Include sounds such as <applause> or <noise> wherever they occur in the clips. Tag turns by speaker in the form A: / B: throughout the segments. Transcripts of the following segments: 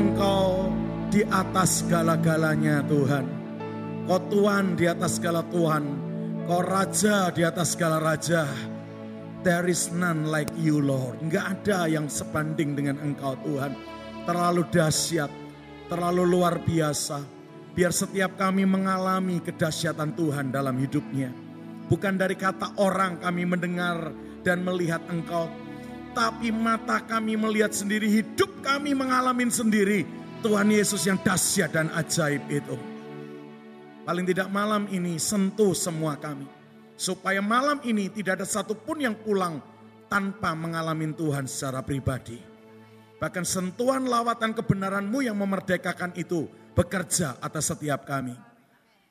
A: Engkau di atas segala-galanya Tuhan. Kau Tuhan di atas segala Tuhan. Kau Raja di atas segala Raja. There is none like you Lord. Enggak ada yang sebanding dengan Engkau Tuhan. Terlalu dahsyat, terlalu luar biasa. Biar setiap kami mengalami kedahsyatan Tuhan dalam hidupnya. Bukan dari kata orang kami mendengar dan melihat Engkau, tapi mata kami melihat sendiri, hidup kami mengalami sendiri Tuhan Yesus yang dahsyat dan ajaib itu. Paling tidak malam ini sentuh semua kami. Supaya malam ini tidak ada satupun yang pulang tanpa mengalami Tuhan secara pribadi. Bahkan sentuhan lawatan kebenaranmu yang memerdekakan itu bekerja atas setiap kami.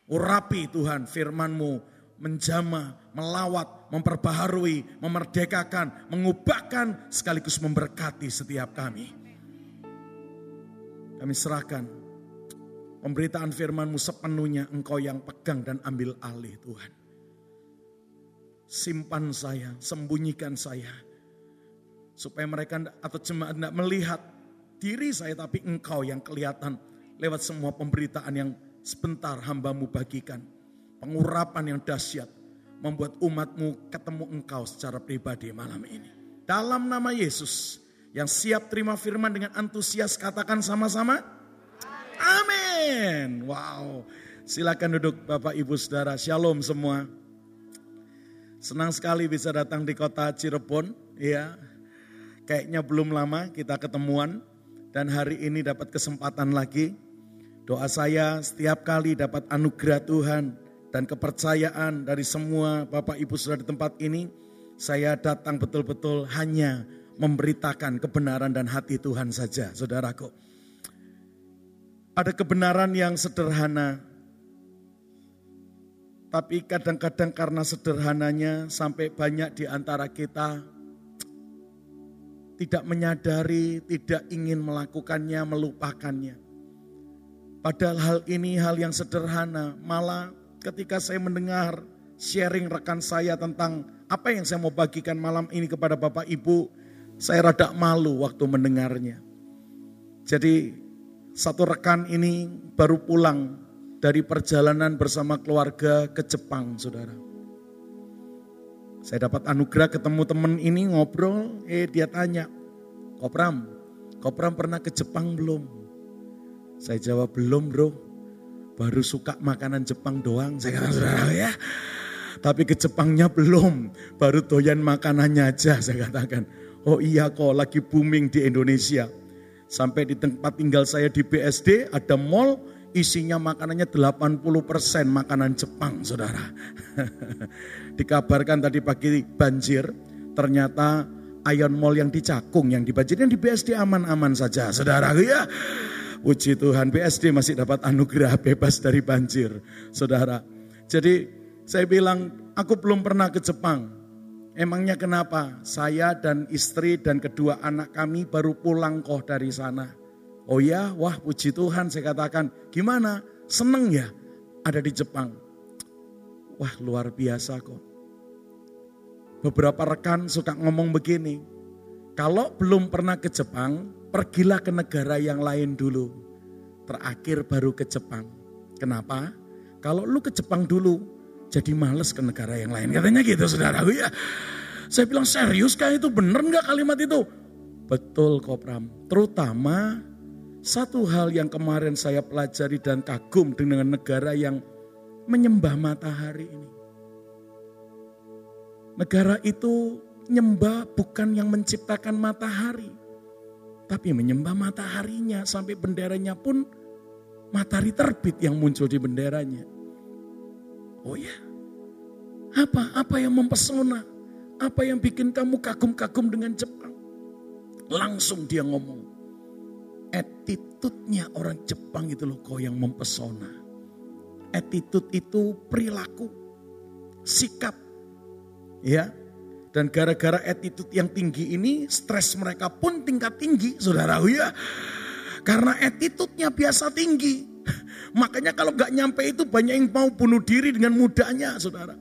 A: Urapi Tuhan firmanmu menjama, melawat, memperbaharui, memerdekakan, mengubahkan, sekaligus memberkati setiap kami. Kami serahkan pemberitaan firmanmu sepenuhnya engkau yang pegang dan ambil alih Tuhan. Simpan saya, sembunyikan saya. Supaya mereka atau jemaat tidak melihat diri saya tapi engkau yang kelihatan lewat semua pemberitaan yang sebentar hambamu bagikan pengurapan yang dahsyat membuat umatmu ketemu engkau secara pribadi malam ini. Dalam nama Yesus yang siap terima firman dengan antusias katakan sama-sama. Amin. Wow. Silakan duduk Bapak Ibu Saudara. Shalom semua. Senang sekali bisa datang di kota Cirebon. Ya, kayaknya belum lama kita ketemuan dan hari ini dapat kesempatan lagi. Doa saya setiap kali dapat anugerah Tuhan dan kepercayaan dari semua Bapak Ibu Saudara di tempat ini, saya datang betul-betul hanya memberitakan kebenaran dan hati Tuhan saja, saudaraku. Ada kebenaran yang sederhana, tapi kadang-kadang karena sederhananya sampai banyak di antara kita tidak menyadari, tidak ingin melakukannya, melupakannya. Padahal hal ini hal yang sederhana, malah ketika saya mendengar sharing rekan saya tentang apa yang saya mau bagikan malam ini kepada Bapak Ibu, saya rada malu waktu mendengarnya. Jadi satu rekan ini baru pulang dari perjalanan bersama keluarga ke Jepang, saudara. Saya dapat anugerah ketemu teman ini ngobrol, eh dia tanya, Kopram, Kopram pernah ke Jepang belum? Saya jawab belum bro baru suka makanan Jepang doang, saya kata saudara ya. Tapi ke Jepangnya belum, baru doyan makanannya aja saya katakan. Oh iya kok lagi booming di Indonesia. Sampai di tempat tinggal saya di BSD ada mall isinya makanannya 80% makanan Jepang saudara. <laughs> Dikabarkan tadi pagi banjir, ternyata Ion Mall yang di Cakung yang dibanjir yang di BSD aman-aman saja saudara ya. Puji Tuhan, BSD masih dapat anugerah bebas dari banjir, saudara. Jadi saya bilang, aku belum pernah ke Jepang. Emangnya kenapa? Saya dan istri dan kedua anak kami baru pulang kok dari sana. Oh ya, wah puji Tuhan saya katakan, gimana? Seneng ya ada di Jepang. Wah luar biasa kok. Beberapa rekan suka ngomong begini, kalau belum pernah ke Jepang, pergilah ke negara yang lain dulu. Terakhir baru ke Jepang. Kenapa? Kalau lu ke Jepang dulu, jadi males ke negara yang lain. Katanya gitu saudara. ya. Saya bilang serius kah itu bener nggak kalimat itu? Betul kok Pram. Terutama satu hal yang kemarin saya pelajari dan kagum dengan negara yang menyembah matahari ini. Negara itu nyembah bukan yang menciptakan matahari tapi menyembah mataharinya sampai benderanya pun matahari terbit yang muncul di benderanya. Oh ya, apa apa yang mempesona? Apa yang bikin kamu kagum-kagum dengan Jepang? Langsung dia ngomong, attitude-nya orang Jepang itu loh kau yang mempesona. Attitude itu perilaku, sikap, ya dan gara-gara attitude yang tinggi ini, stres mereka pun tingkat tinggi, saudara. Ya, karena attitude-nya biasa tinggi. <laughs> Makanya kalau gak nyampe itu banyak yang mau bunuh diri dengan mudahnya, saudara.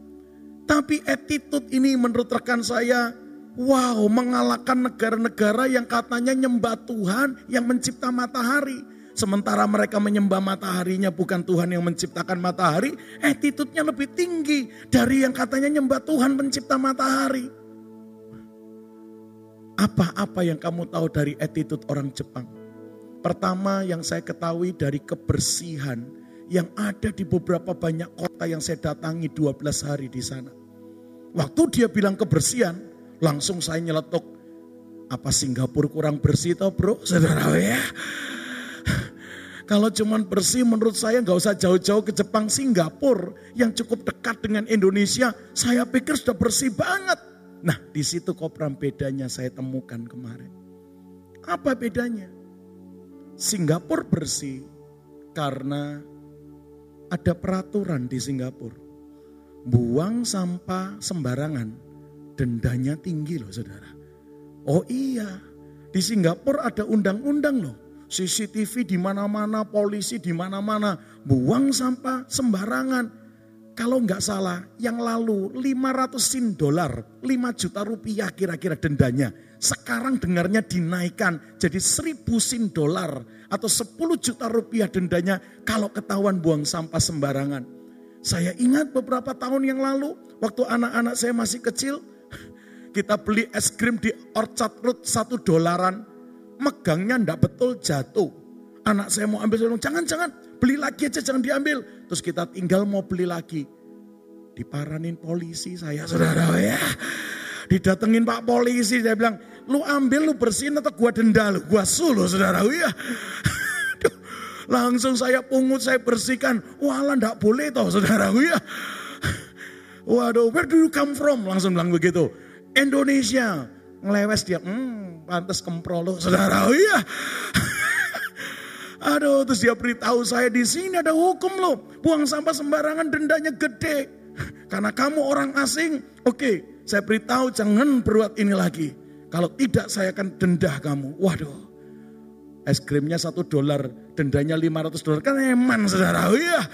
A: Tapi attitude ini menurut rekan saya, Wow, mengalahkan negara-negara yang katanya nyembah Tuhan yang mencipta matahari. Sementara mereka menyembah mataharinya bukan Tuhan yang menciptakan matahari, attitude-nya lebih tinggi dari yang katanya nyembah Tuhan pencipta matahari. Apa-apa yang kamu tahu dari attitude orang Jepang? Pertama yang saya ketahui dari kebersihan yang ada di beberapa banyak kota yang saya datangi 12 hari di sana. Waktu dia bilang kebersihan, langsung saya nyeletuk. Apa Singapura kurang bersih toh bro? Saudara ya. Kalau cuman bersih menurut saya nggak usah jauh-jauh ke Jepang, Singapura yang cukup dekat dengan Indonesia, saya pikir sudah bersih banget. Nah di situ kopram bedanya saya temukan kemarin. Apa bedanya? Singapura bersih karena ada peraturan di Singapura. Buang sampah sembarangan, dendanya tinggi loh saudara. Oh iya, di Singapura ada undang-undang loh CCTV di mana-mana, polisi di mana-mana, buang sampah sembarangan. Kalau nggak salah, yang lalu 500 sin dolar, 5 juta rupiah kira-kira dendanya. Sekarang dengarnya dinaikkan jadi 1000 sin dolar atau 10 juta rupiah dendanya kalau ketahuan buang sampah sembarangan. Saya ingat beberapa tahun yang lalu, waktu anak-anak saya masih kecil, <laughs> kita beli es krim di Orchard Road satu dolaran megangnya ndak betul jatuh. Anak saya mau ambil, saya bilang, jangan, jangan, beli lagi aja, jangan diambil. Terus kita tinggal mau beli lagi. Diparanin polisi saya, saudara ya. Didatengin pak polisi, saya bilang, lu ambil, lu bersihin atau gua denda lu. Gua suluh, saudara ya. Langsung saya pungut, saya bersihkan. Walah ndak boleh toh saudara ya. Waduh, where do you come from? Langsung bilang begitu. Indonesia. Ngelewes dia, hmm, pantas kemprolo saudara. Oh iya. Aduh, terus dia beritahu saya di sini ada hukum loh. Buang sampah sembarangan dendanya gede. <laughs> Karena kamu orang asing, oke, saya beritahu jangan berbuat ini lagi. Kalau tidak saya akan denda kamu. Waduh, es krimnya satu dolar, dendanya 500 dolar. Kan eman saudara, oh iya.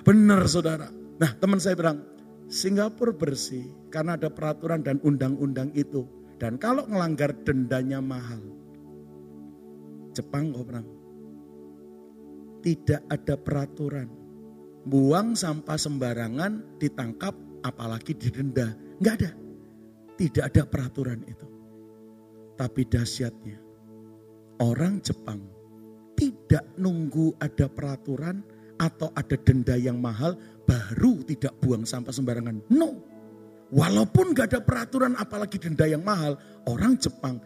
A: Benar saudara. Nah teman saya bilang, Singapura bersih karena ada peraturan dan undang-undang itu. Dan kalau ngelanggar dendanya mahal. Jepang kok perang. Tidak ada peraturan. Buang sampah sembarangan ditangkap apalagi didenda. Enggak ada. Tidak ada peraturan itu. Tapi dahsyatnya orang Jepang tidak nunggu ada peraturan atau ada denda yang mahal baru tidak buang sampah sembarangan. No. Walaupun gak ada peraturan apalagi denda yang mahal, orang Jepang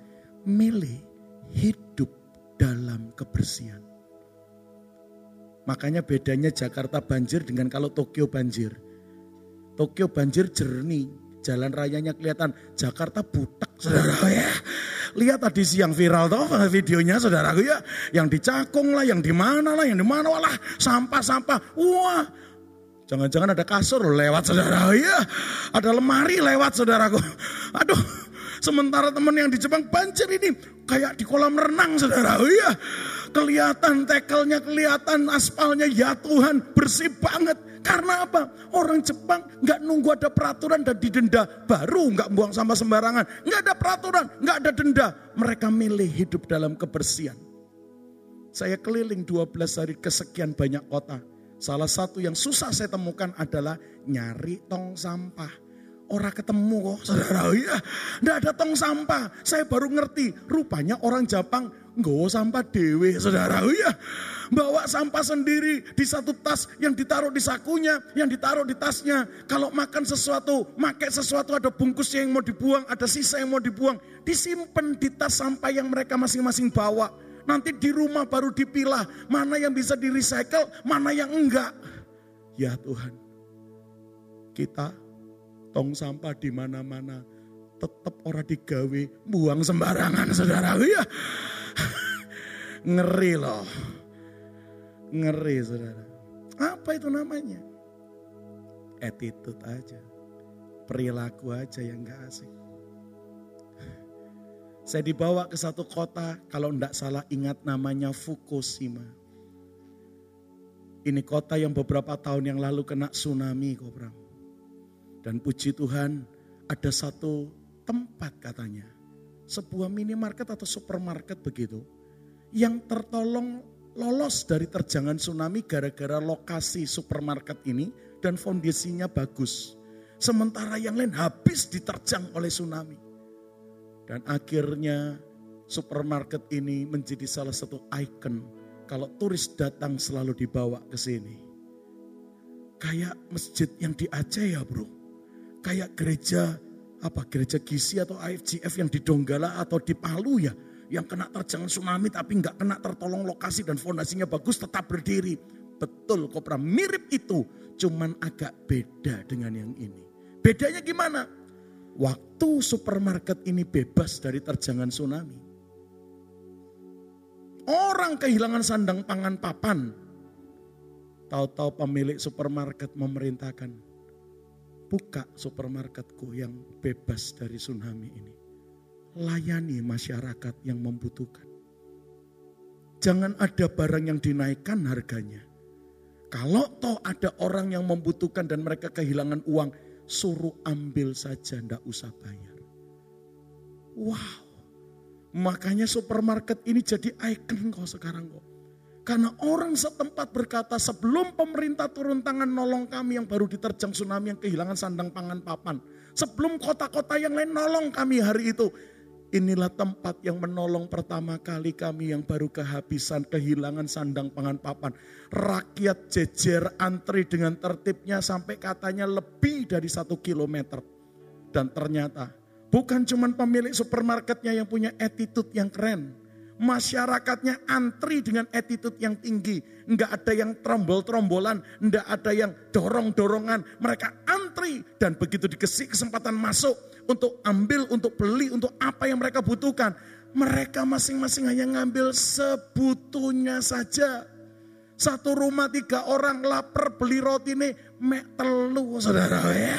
A: milih hidup dalam kebersihan. Makanya bedanya Jakarta banjir dengan kalau Tokyo banjir. Tokyo banjir jernih, jalan rayanya kelihatan. Jakarta butek, saudara ya. Lihat tadi siang viral toh videonya saudaraku ya. Yang di Cakung lah, yang di mana lah, yang di mana lah. Sampah-sampah. Wah, Jangan-jangan ada kasur lewat saudara. Iya, ada lemari lewat saudaraku. Aduh, sementara teman yang di Jepang banjir ini kayak di kolam renang saudara. Iya, kelihatan tekelnya, kelihatan aspalnya. Ya Tuhan, bersih banget. Karena apa? Orang Jepang nggak nunggu ada peraturan dan didenda. Baru nggak buang sampah sembarangan. Nggak ada peraturan, nggak ada denda. Mereka milih hidup dalam kebersihan. Saya keliling 12 hari kesekian banyak kota Salah satu yang susah saya temukan adalah nyari tong sampah. Orang ketemu kok saudara, <laughs> ya enggak ada tong sampah. Saya baru ngerti, rupanya orang Jepang nggak sampah dewe saudara, ya Bawa sampah sendiri di satu tas yang ditaruh di sakunya, yang ditaruh di tasnya. Kalau makan sesuatu, makai sesuatu ada bungkusnya yang mau dibuang, ada sisa yang mau dibuang. Disimpan di tas sampah yang mereka masing-masing bawa. Nanti di rumah baru dipilah mana yang bisa di recycle, mana yang enggak. Ya Tuhan, kita tong sampah di mana-mana tetap orang digawe buang sembarangan saudara ya. <laughs> Ngeri loh. Ngeri saudara. Apa itu namanya? Attitude aja. Perilaku aja yang gak asik. <laughs> Saya dibawa ke satu kota, kalau tidak salah ingat namanya Fukushima. Ini kota yang beberapa tahun yang lalu kena tsunami, Kobram. Dan puji Tuhan, ada satu tempat katanya. Sebuah minimarket atau supermarket begitu. Yang tertolong lolos dari terjangan tsunami gara-gara lokasi supermarket ini dan fondasinya bagus. Sementara yang lain habis diterjang oleh tsunami. Dan akhirnya supermarket ini menjadi salah satu ikon kalau turis datang selalu dibawa ke sini. Kayak masjid yang di Aceh ya bro. Kayak gereja apa gereja Gisi atau IFGF yang di Donggala atau di Palu ya. Yang kena terjangan tsunami tapi nggak kena tertolong lokasi dan fondasinya bagus tetap berdiri. Betul Kopra mirip itu cuman agak beda dengan yang ini. Bedanya gimana? Waktu supermarket ini bebas dari terjangan tsunami. Orang kehilangan sandang pangan papan. Tahu-tahu pemilik supermarket memerintahkan, buka supermarketku yang bebas dari tsunami ini. Layani masyarakat yang membutuhkan. Jangan ada barang yang dinaikkan harganya. Kalau toh ada orang yang membutuhkan dan mereka kehilangan uang, suruh ambil saja, ndak usah bayar. Wow, makanya supermarket ini jadi ikon kok sekarang kok. Karena orang setempat berkata sebelum pemerintah turun tangan nolong kami yang baru diterjang tsunami yang kehilangan sandang pangan papan. Sebelum kota-kota yang lain nolong kami hari itu. Inilah tempat yang menolong pertama kali kami yang baru kehabisan, kehilangan sandang pangan papan. Rakyat jejer antri dengan tertibnya sampai katanya lebih dari satu kilometer. Dan ternyata bukan cuma pemilik supermarketnya yang punya attitude yang keren. Masyarakatnya antri dengan attitude yang tinggi. Enggak ada yang trombol-trombolan, enggak ada yang dorong-dorongan. Mereka antri dan begitu dikasih kesempatan masuk untuk ambil, untuk beli, untuk apa yang mereka butuhkan. Mereka masing-masing hanya ngambil sebutunya saja. Satu rumah tiga orang lapar beli roti ini mek telu saudara ya.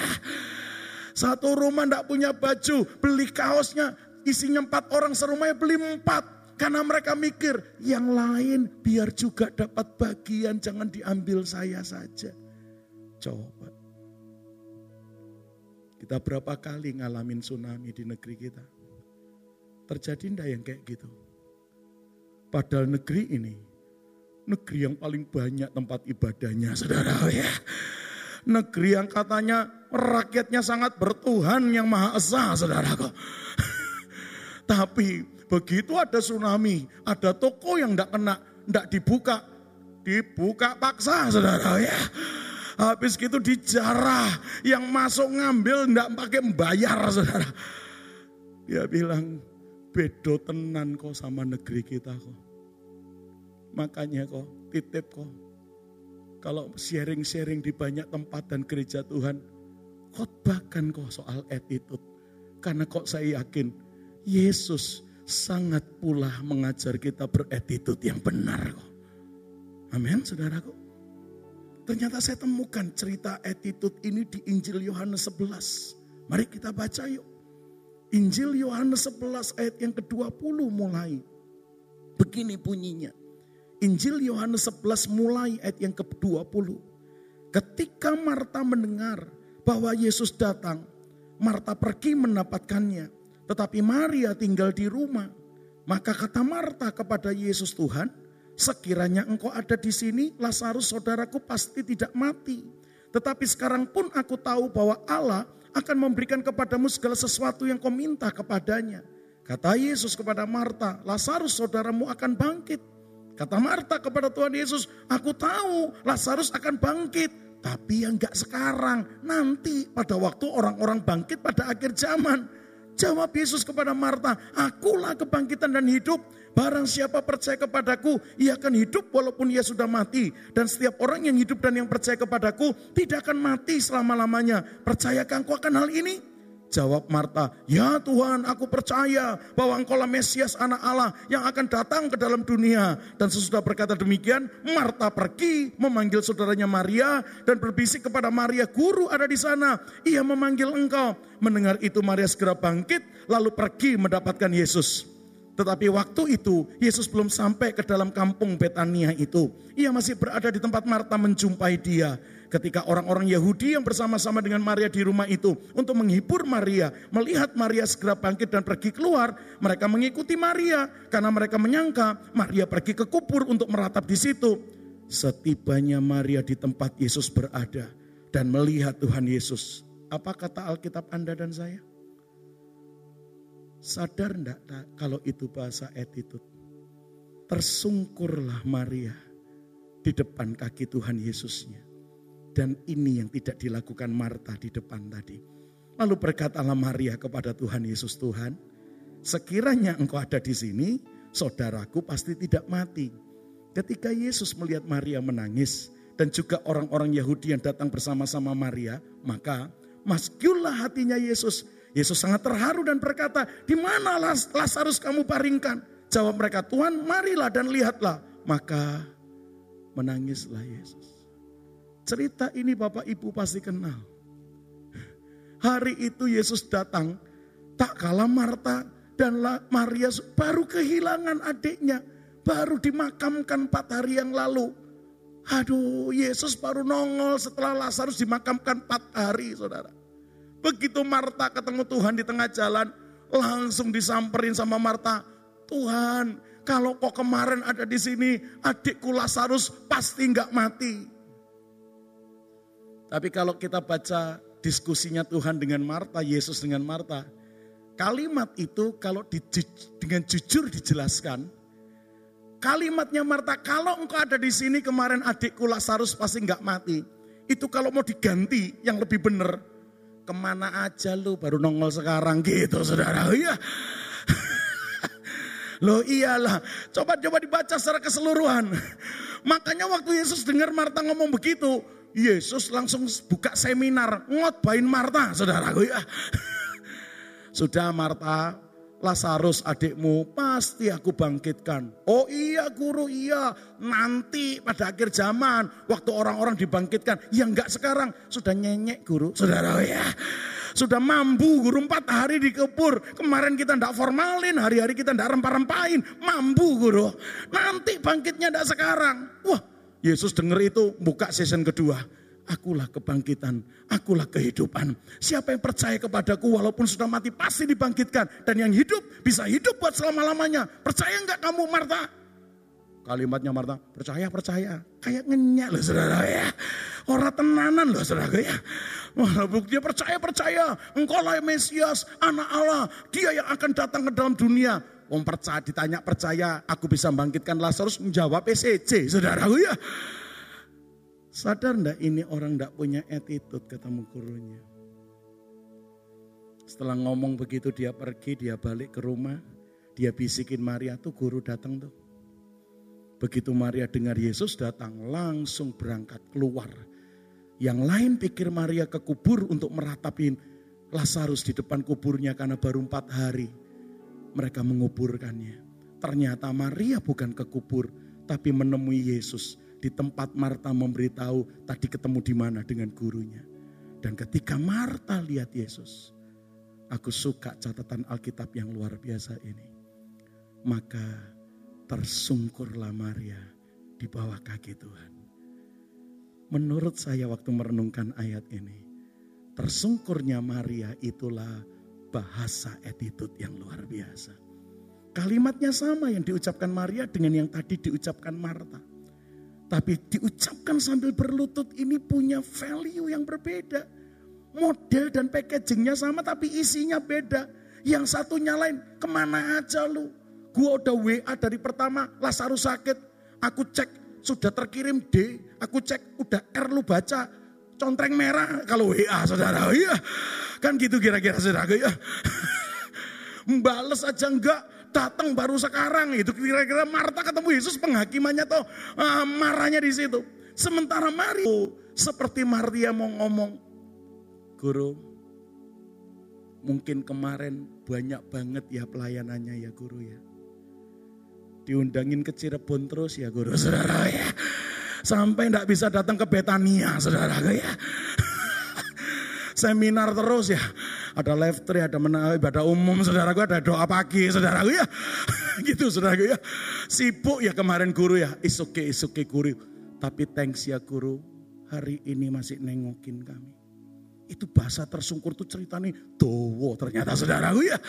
A: Satu rumah ndak punya baju beli kaosnya isinya empat orang serumahnya beli empat. Karena mereka mikir yang lain biar juga dapat bagian jangan diambil saya saja. Coba kita berapa kali ngalamin tsunami di negeri kita. Terjadi enggak yang kayak gitu? Padahal negeri ini, negeri yang paling banyak tempat ibadahnya saudara ya. Negeri yang katanya rakyatnya sangat bertuhan yang maha esa saudaraku. <laughs> Tapi begitu ada tsunami, ada toko yang enggak kena, enggak dibuka, dibuka paksa saudara ya. Habis gitu dijarah. Yang masuk ngambil enggak pakai membayar saudara. Dia bilang bedo tenan kok sama negeri kita kok. Makanya kok titip kok. Kalau sharing-sharing di banyak tempat dan gereja Tuhan. Khotbahkan kok soal attitude. Karena kok saya yakin Yesus sangat pula mengajar kita beretitude yang benar. Amin saudaraku. Ternyata saya temukan cerita attitude ini di Injil Yohanes 11. Mari kita baca yuk. Injil Yohanes 11 ayat yang ke-20 mulai. Begini bunyinya. Injil Yohanes 11 mulai ayat yang ke-20. Ketika Marta mendengar bahwa Yesus datang, Marta pergi mendapatkannya. Tetapi Maria tinggal di rumah. Maka kata Marta kepada Yesus Tuhan, Sekiranya engkau ada di sini, Lazarus saudaraku pasti tidak mati. Tetapi sekarang pun aku tahu bahwa Allah akan memberikan kepadamu segala sesuatu yang kau minta kepadanya. Kata Yesus kepada Marta, Lazarus saudaramu akan bangkit. Kata Marta kepada Tuhan Yesus, aku tahu Lazarus akan bangkit. Tapi yang enggak sekarang, nanti pada waktu orang-orang bangkit pada akhir zaman. Jawab Yesus kepada Marta, akulah kebangkitan dan hidup. Barang siapa percaya kepadaku, ia akan hidup walaupun ia sudah mati. Dan setiap orang yang hidup dan yang percaya kepadaku tidak akan mati selama-lamanya. Percayakah engkau akan hal ini? Jawab Marta, ya Tuhan aku percaya bahwa engkau lah Mesias anak Allah yang akan datang ke dalam dunia. Dan sesudah berkata demikian, Marta pergi memanggil saudaranya Maria dan berbisik kepada Maria, guru ada di sana, ia memanggil engkau. Mendengar itu Maria segera bangkit lalu pergi mendapatkan Yesus. Tetapi waktu itu Yesus belum sampai ke dalam kampung Betania itu. Ia masih berada di tempat Marta menjumpai dia. Ketika orang-orang Yahudi yang bersama-sama dengan Maria di rumah itu untuk menghibur Maria, melihat Maria segera bangkit dan pergi keluar, mereka mengikuti Maria karena mereka menyangka Maria pergi ke kubur untuk meratap di situ. Setibanya Maria di tempat Yesus berada dan melihat Tuhan Yesus, apa kata Alkitab Anda dan saya? Sadar enggak kalau itu bahasa attitude? Tersungkurlah Maria di depan kaki Tuhan Yesusnya dan ini yang tidak dilakukan Marta di depan tadi. Lalu berkatalah Maria kepada Tuhan Yesus Tuhan, sekiranya engkau ada di sini, saudaraku pasti tidak mati. Ketika Yesus melihat Maria menangis dan juga orang-orang Yahudi yang datang bersama-sama Maria, maka maskullah hatinya Yesus. Yesus sangat terharu dan berkata, di mana Lazarus kamu baringkan? Jawab mereka, Tuhan marilah dan lihatlah. Maka menangislah Yesus. Cerita ini Bapak Ibu pasti kenal. Hari itu Yesus datang, tak kalah Marta dan Maria baru kehilangan adiknya. Baru dimakamkan empat hari yang lalu. Aduh, Yesus baru nongol setelah Lazarus dimakamkan empat hari, saudara. Begitu Marta ketemu Tuhan di tengah jalan, langsung disamperin sama Marta. Tuhan, kalau kok kemarin ada di sini, adikku Lazarus pasti nggak mati. Tapi kalau kita baca diskusinya Tuhan dengan Marta, Yesus dengan Marta, kalimat itu kalau di, dengan jujur dijelaskan, kalimatnya Marta, kalau engkau ada di sini kemarin adikku Lazarus pasti nggak mati. Itu kalau mau diganti yang lebih benar, ke mana aja lu baru nongol sekarang gitu saudara. <laughs> Iya. Loh iyalah, coba-coba dibaca secara keseluruhan. Makanya waktu Yesus dengar Marta ngomong begitu, Yesus langsung buka seminar ngotbain Marta, saudaraku ya. <laughs> Sudah Marta, Lazarus adikmu pasti aku bangkitkan. Oh iya guru iya, nanti pada akhir zaman waktu orang-orang dibangkitkan. Ya enggak sekarang, sudah nyenyek guru, saudara ya. Sudah mampu guru empat hari dikepur. Kemarin kita ndak formalin, hari-hari kita ndak rempah-rempahin. Mampu guru. Nanti bangkitnya ndak sekarang. Wah Yesus dengar itu buka season kedua. Akulah kebangkitan, akulah kehidupan. Siapa yang percaya kepadaku walaupun sudah mati pasti dibangkitkan. Dan yang hidup bisa hidup buat selama-lamanya. Percaya enggak kamu Marta? Kalimatnya Marta, percaya, percaya. Kayak ngenyak loh saudara ya. Orang tenanan loh saudara ya. Wah, dia percaya, percaya. Engkau lah Mesias, anak Allah. Dia yang akan datang ke dalam dunia. Wong percaya ditanya percaya aku bisa bangkitkan Lazarus menjawab ECC saudaraku ya. Sadar ndak ini orang ndak punya attitude ketemu gurunya. Setelah ngomong begitu dia pergi, dia balik ke rumah. Dia bisikin Maria tuh guru datang tuh. Begitu Maria dengar Yesus datang langsung berangkat keluar. Yang lain pikir Maria ke kubur untuk meratapin Lazarus di depan kuburnya karena baru empat hari mereka menguburkannya. Ternyata Maria bukan ke kubur, tapi menemui Yesus di tempat Marta memberitahu tadi ketemu di mana dengan gurunya. Dan ketika Marta lihat Yesus, aku suka catatan Alkitab yang luar biasa ini. Maka tersungkurlah Maria di bawah kaki Tuhan. Menurut saya waktu merenungkan ayat ini, tersungkurnya Maria itulah bahasa attitude yang luar biasa. Kalimatnya sama yang diucapkan Maria dengan yang tadi diucapkan Marta. Tapi diucapkan sambil berlutut ini punya value yang berbeda. Model dan packagingnya sama tapi isinya beda. Yang satunya lain, ke mana aja lu? Gua udah WA dari pertama, Lazarus sakit. Aku cek sudah terkirim D, aku cek udah R lu baca. Contreng merah kalau WA saudara. Iya. Kan gitu kira-kira saudara ya. <laughs> Bales aja enggak, datang baru sekarang itu kira-kira Marta ketemu Yesus penghakimannya tuh uh, marahnya di situ. Sementara Maria seperti Maria mau ngomong, Guru, mungkin kemarin banyak banget ya pelayanannya ya Guru ya. Diundangin ke Cirebon terus ya Guru, saudara ya. Sampai enggak bisa datang ke Betania, saudara ya seminar terus ya. Ada live tree, ada menang, ibadah umum, saudara gue ada doa pagi, saudara gue ya. <laughs> gitu saudara gue ya. Sibuk ya kemarin guru ya, is okay, is okay guru. Tapi thanks ya guru, hari ini masih nengokin kami. Itu bahasa tersungkur tuh ceritanya dowo ternyata saudaraku ya.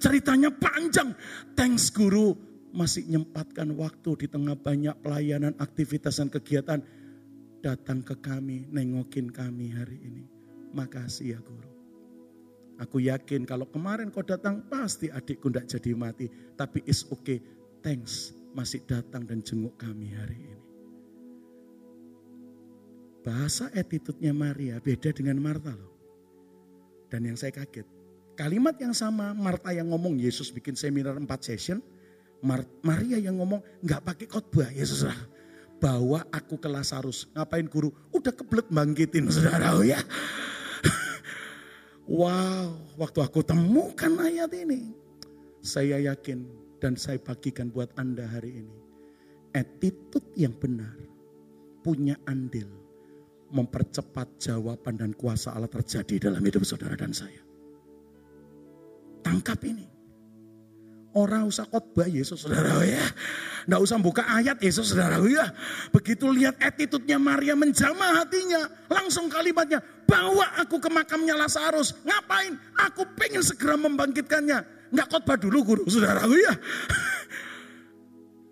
A: Ceritanya panjang. Thanks guru masih nyempatkan waktu di tengah banyak pelayanan, aktivitas dan kegiatan. Datang ke kami, nengokin kami hari ini. Makasih ya guru. Aku yakin kalau kemarin kau datang pasti adikku tidak jadi mati. Tapi is okay, thanks masih datang dan jenguk kami hari ini. Bahasa attitude-nya Maria beda dengan Marta loh. Dan yang saya kaget, kalimat yang sama Marta yang ngomong Yesus bikin seminar 4 session, Mar Maria yang ngomong nggak pakai khotbah Yesus lah. Bawa aku ke Lazarus. Ngapain guru? Udah kebelet bangkitin saudara ya. Wow, waktu aku temukan ayat ini, saya yakin dan saya bagikan buat Anda hari ini. Attitude yang benar punya andil mempercepat jawaban dan kuasa Allah terjadi dalam hidup saudara dan saya. Tangkap ini. Orang usah khotbah Yesus saudara ya. Nggak usah buka ayat Yesus saudara ya. Begitu lihat attitude-nya Maria menjamah hatinya. Langsung kalimatnya, bawa aku ke makamnya Lazarus. Ngapain? Aku pengen segera membangkitkannya. Nggak khotbah dulu guru saudara ya. <laughs>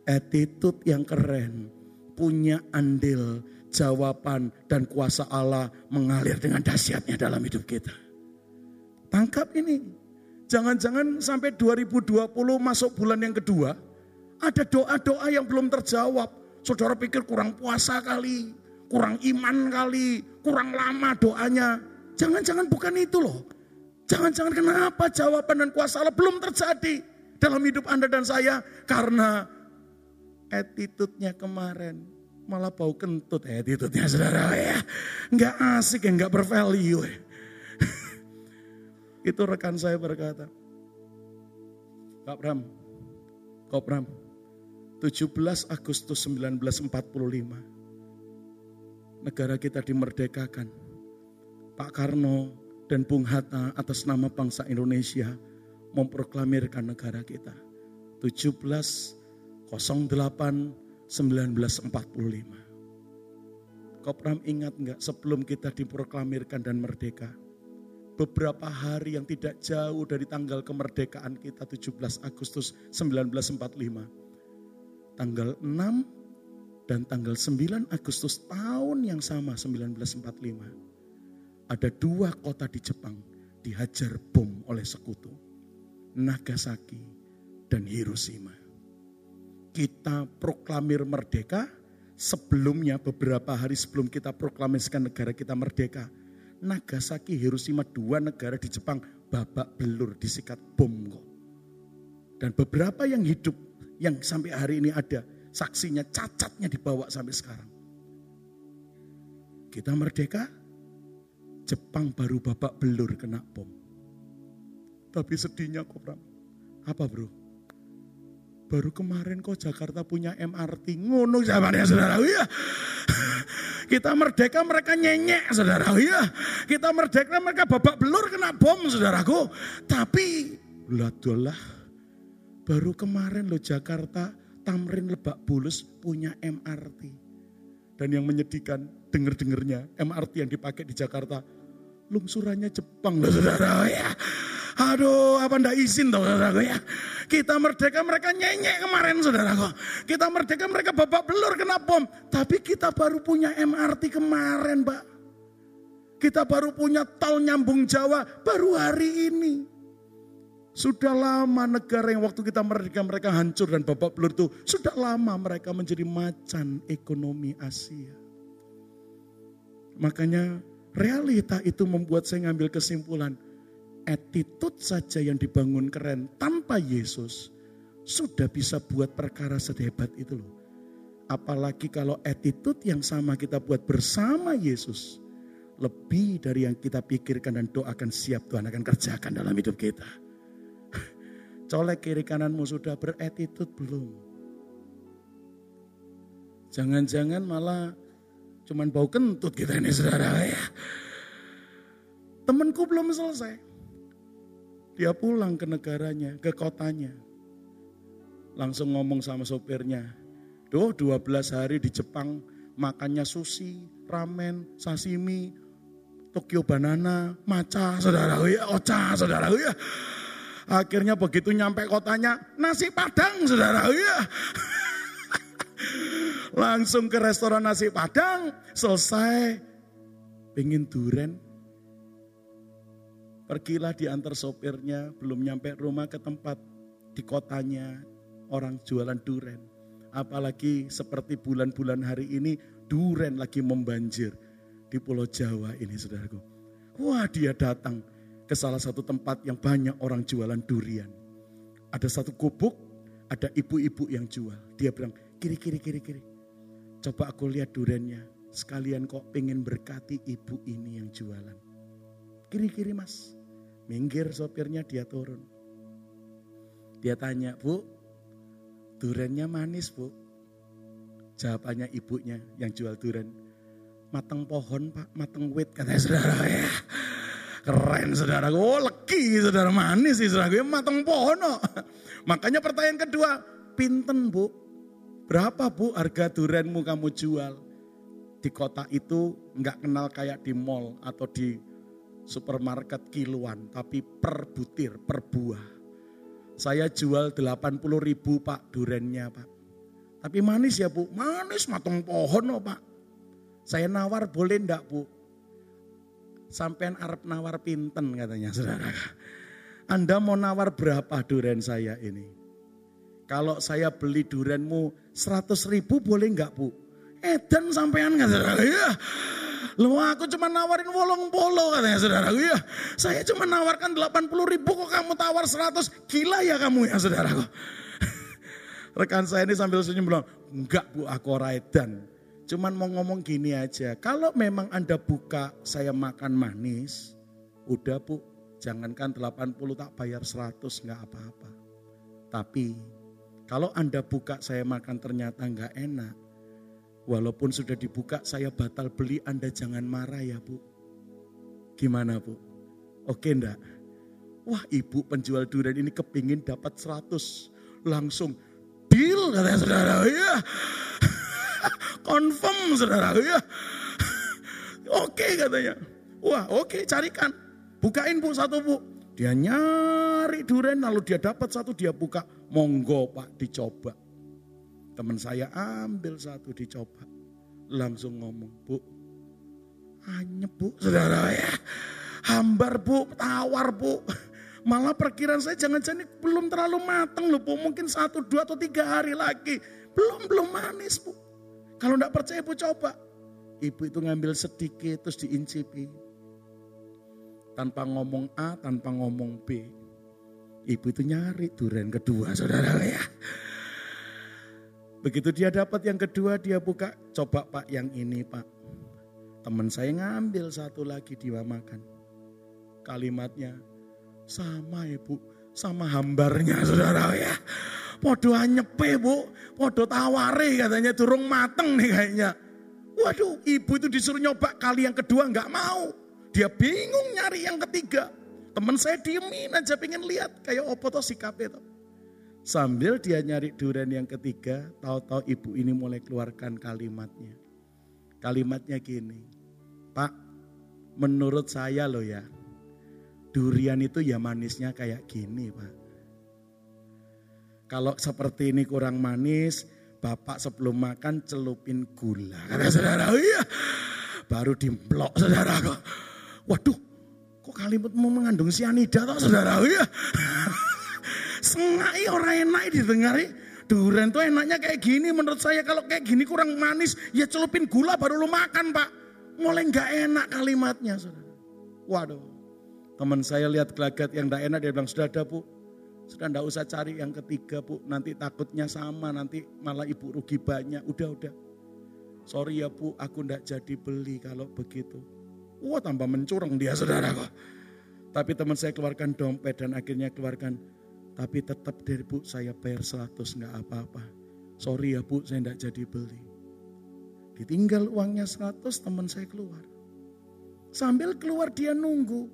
A: attitude yang keren. Punya andil, jawaban dan kuasa Allah mengalir dengan dahsyatnya dalam hidup kita. Tangkap ini. Jangan-jangan sampai 2020 masuk bulan yang kedua, ada doa-doa yang belum terjawab. Saudara pikir kurang puasa kali, kurang iman kali, kurang lama doanya. Jangan-jangan bukan itu loh. Jangan-jangan kenapa jawaban dan kuasa Allah belum terjadi dalam hidup Anda dan saya. Karena attitude-nya kemarin malah bau kentut attitude-nya saudara ya. Enggak asik ya, enggak bervalue ya. <laughs> Itu rekan saya berkata, Kak Bram, Kak Bram, 17 Agustus 1945, negara kita dimerdekakan. Pak Karno dan Bung Hatta atas nama bangsa Indonesia memproklamirkan negara kita. 17 08 1945. Kopram ingat nggak sebelum kita diproklamirkan dan merdeka, beberapa hari yang tidak jauh dari tanggal kemerdekaan kita 17 Agustus 1945. Tanggal 6 dan tanggal 9 Agustus tahun yang sama 1945. Ada dua kota di Jepang dihajar bom oleh sekutu. Nagasaki dan Hiroshima. Kita proklamir merdeka, sebelumnya beberapa hari sebelum kita proklamasikan negara kita merdeka, Nagasaki, Hiroshima dua negara di Jepang babak belur disikat bom kok. Dan beberapa yang hidup yang sampai hari ini ada saksinya cacatnya dibawa sampai sekarang. Kita merdeka, Jepang baru babak belur kena bom. Tapi sedihnya kok Bram. Apa bro? Baru kemarin kok Jakarta punya MRT. Ngono zamannya saudara. Ya. <laughs> Kita merdeka mereka nyenyek saudara. Ya. Kita merdeka mereka babak belur kena bom saudaraku. Tapi lah baru kemarin lo Jakarta Tamrin Lebak Bulus punya MRT. Dan yang menyedihkan denger-dengernya MRT yang dipakai di Jakarta lungsurannya Jepang loh ya. Aduh, apa ndak izin tau saudaraku ya. Kita merdeka mereka nyenyek kemarin saudaraku. Kita merdeka mereka babak belur kena bom. Tapi kita baru punya MRT kemarin pak. Kita baru punya tol nyambung Jawa baru hari ini. Sudah lama negara yang waktu kita merdeka mereka hancur dan babak belur itu. Sudah lama mereka menjadi macan ekonomi Asia. Makanya realita itu membuat saya ngambil kesimpulan attitude saja yang dibangun keren tanpa Yesus sudah bisa buat perkara sehebat itu loh. Apalagi kalau attitude yang sama kita buat bersama Yesus. Lebih dari yang kita pikirkan dan doakan siap Tuhan akan kerjakan dalam hidup kita. Colek kiri kananmu sudah berattitude belum? Jangan-jangan malah cuman bau kentut kita ini saudara ya. Temanku belum selesai dia pulang ke negaranya, ke kotanya. Langsung ngomong sama sopirnya. Duh 12 hari di Jepang makannya sushi, ramen, sashimi, Tokyo banana, maca, saudara ya, ocha, saudara ya. Akhirnya begitu nyampe kotanya, nasi padang, saudara ya. <laughs> Langsung ke restoran nasi padang, selesai. Pengen duren. Pergilah diantar sopirnya, belum nyampe rumah ke tempat di kotanya orang jualan duren. Apalagi seperti bulan-bulan hari ini, duren lagi membanjir di Pulau Jawa ini saudaraku. Wah dia datang ke salah satu tempat yang banyak orang jualan durian. Ada satu gubuk, ada ibu-ibu yang jual. Dia bilang, kiri, kiri, kiri, kiri. Coba aku lihat duriannya. Sekalian kok pengen berkati ibu ini yang jualan. Kiri, kiri mas. Minggir sopirnya dia turun. Dia tanya, bu, duriannya manis bu. Jawabannya ibunya yang jual durian mateng pohon pak, mateng wit katanya saudara <laughs> ya. Keren saudara, oh leki saudara manis sih saudara, ya, mateng pohon oh. <laughs> Makanya pertanyaan kedua, pinten bu? Berapa bu harga durenmu kamu jual? Di kota itu nggak kenal kayak di mall atau di supermarket kiluan, tapi per butir, per buah. Saya jual 80 ribu pak durennya pak. Tapi manis ya bu, manis mateng pohon oh pak. Saya nawar boleh enggak bu? Sampean Arab nawar pinten katanya saudara. Anda mau nawar berapa duren saya ini? Kalau saya beli durenmu 100 ribu boleh enggak bu? Edan sampean nggak saudara? Ya. Lu aku cuma nawarin wolong polo katanya saudara. Ya. Saya cuma nawarkan 80 ribu kok kamu tawar 100. Gila ya kamu ya saudara. <laughs> Rekan saya ini sambil senyum bilang, enggak bu aku edan. Cuman mau ngomong gini aja, kalau memang Anda buka saya makan manis, udah bu, jangankan 80 tak bayar 100 nggak apa-apa. Tapi kalau Anda buka saya makan ternyata nggak enak, walaupun sudah dibuka saya batal beli Anda jangan marah ya bu. Gimana bu? Oke enggak? Wah ibu penjual durian ini kepingin dapat 100. Langsung deal katanya saudara. Ya Confirm saudara ya. <laughs> oke katanya. Wah oke carikan. Bukain bu satu bu. Dia nyari duren lalu dia dapat satu dia buka. Monggo pak dicoba. Teman saya ambil satu dicoba. Langsung ngomong bu. Anyep bu saudara ya. Hambar bu, tawar bu. <laughs> Malah perkiraan saya jangan-jangan belum terlalu matang loh bu. Mungkin satu, dua atau tiga hari lagi. Belum, belum manis bu. Kalau enggak percaya ibu coba. Ibu itu ngambil sedikit terus diincipi. Tanpa ngomong A, tanpa ngomong B. Ibu itu nyari duren kedua saudara ya. Begitu dia dapat yang kedua dia buka. Coba pak yang ini pak. Teman saya ngambil satu lagi dia makan. Kalimatnya sama ibu. Sama hambarnya saudara ya. Podo anyepe bu, podo taware katanya durung mateng nih kayaknya. Waduh ibu itu disuruh nyoba kali yang kedua nggak mau. Dia bingung nyari yang ketiga. Teman saya diemin aja pengen lihat kayak opo toh sikapnya toh. Sambil dia nyari durian yang ketiga, tahu-tahu ibu ini mulai keluarkan kalimatnya. Kalimatnya gini, Pak, menurut saya loh ya, durian itu ya manisnya kayak gini Pak. Kalau seperti ini kurang manis, bapak sebelum makan celupin gula. Kata saudara, iya. Baru dimplok saudara. Waduh, kok kalimatmu mengandung sianida toh saudara? Iya. <laughs> Sengai orang enak didengari. Duren tuh enaknya kayak gini menurut saya kalau kayak gini kurang manis ya celupin gula baru lu makan pak. Mulai nggak enak kalimatnya saudara. Waduh, teman saya lihat gelagat yang nggak enak dia bilang sudah ada bu sudah enggak usah cari yang ketiga bu, nanti takutnya sama, nanti malah ibu rugi banyak. Udah, udah. Sorry ya bu, aku enggak jadi beli kalau begitu. Wah tambah mencurang dia saudara kok. Tapi teman saya keluarkan dompet dan akhirnya keluarkan. Tapi tetap dari bu saya bayar 100 enggak apa-apa. Sorry ya bu, saya enggak jadi beli. Ditinggal uangnya 100 teman saya keluar. Sambil keluar dia nunggu.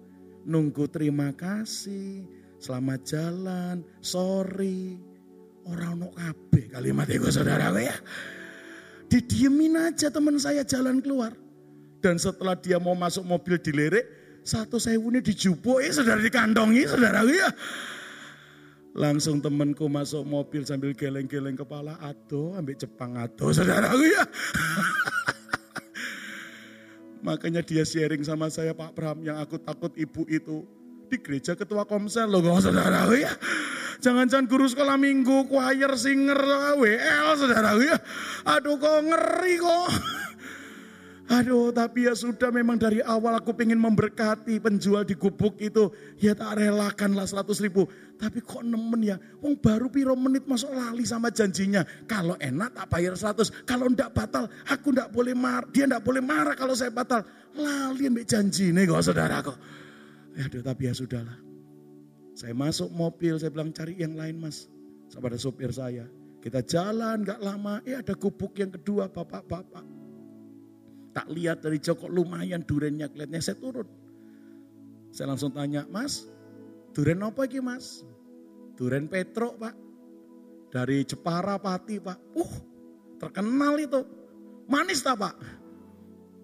A: Nunggu terima kasih, selamat jalan, sorry. Orang no kabeh kalimat itu saudara ya. Didiemin aja teman saya jalan keluar. Dan setelah dia mau masuk mobil dilirik, satu sewu ini dijupuk, ya saudara dikantongi saudara ya. Langsung temanku masuk mobil sambil geleng-geleng kepala, aduh ambil Jepang aduh saudara ya. <laughs> Makanya dia sharing sama saya Pak Bram yang aku takut ibu itu di gereja ketua komsel loh saudara ya. Jangan-jangan guru sekolah minggu, choir, singer, WL saudara ya. Aduh kok ngeri kok. Aduh tapi ya sudah memang dari awal aku pengen memberkati penjual di gubuk itu. Ya tak relakanlah 100 ribu. Tapi kok nemen ya. Wong baru piro menit masuk lali sama janjinya. Kalau enak tak bayar 100. Kalau ndak batal aku ndak boleh marah. Dia ndak boleh marah kalau saya batal. Lali ambil janji nih kok saudara kok. Ya aduh tapi ya sudahlah. Saya masuk mobil saya bilang cari yang lain mas. Sama ada sopir saya. Kita jalan gak lama. Eh ada gubuk yang kedua bapak-bapak Tak lihat dari Joko lumayan durennya kelihatannya saya turun. Saya langsung tanya, Mas, duren apa ini mas? Duren Petro pak. Dari Jepara Pati pak. Uh, terkenal itu. Manis tak pak?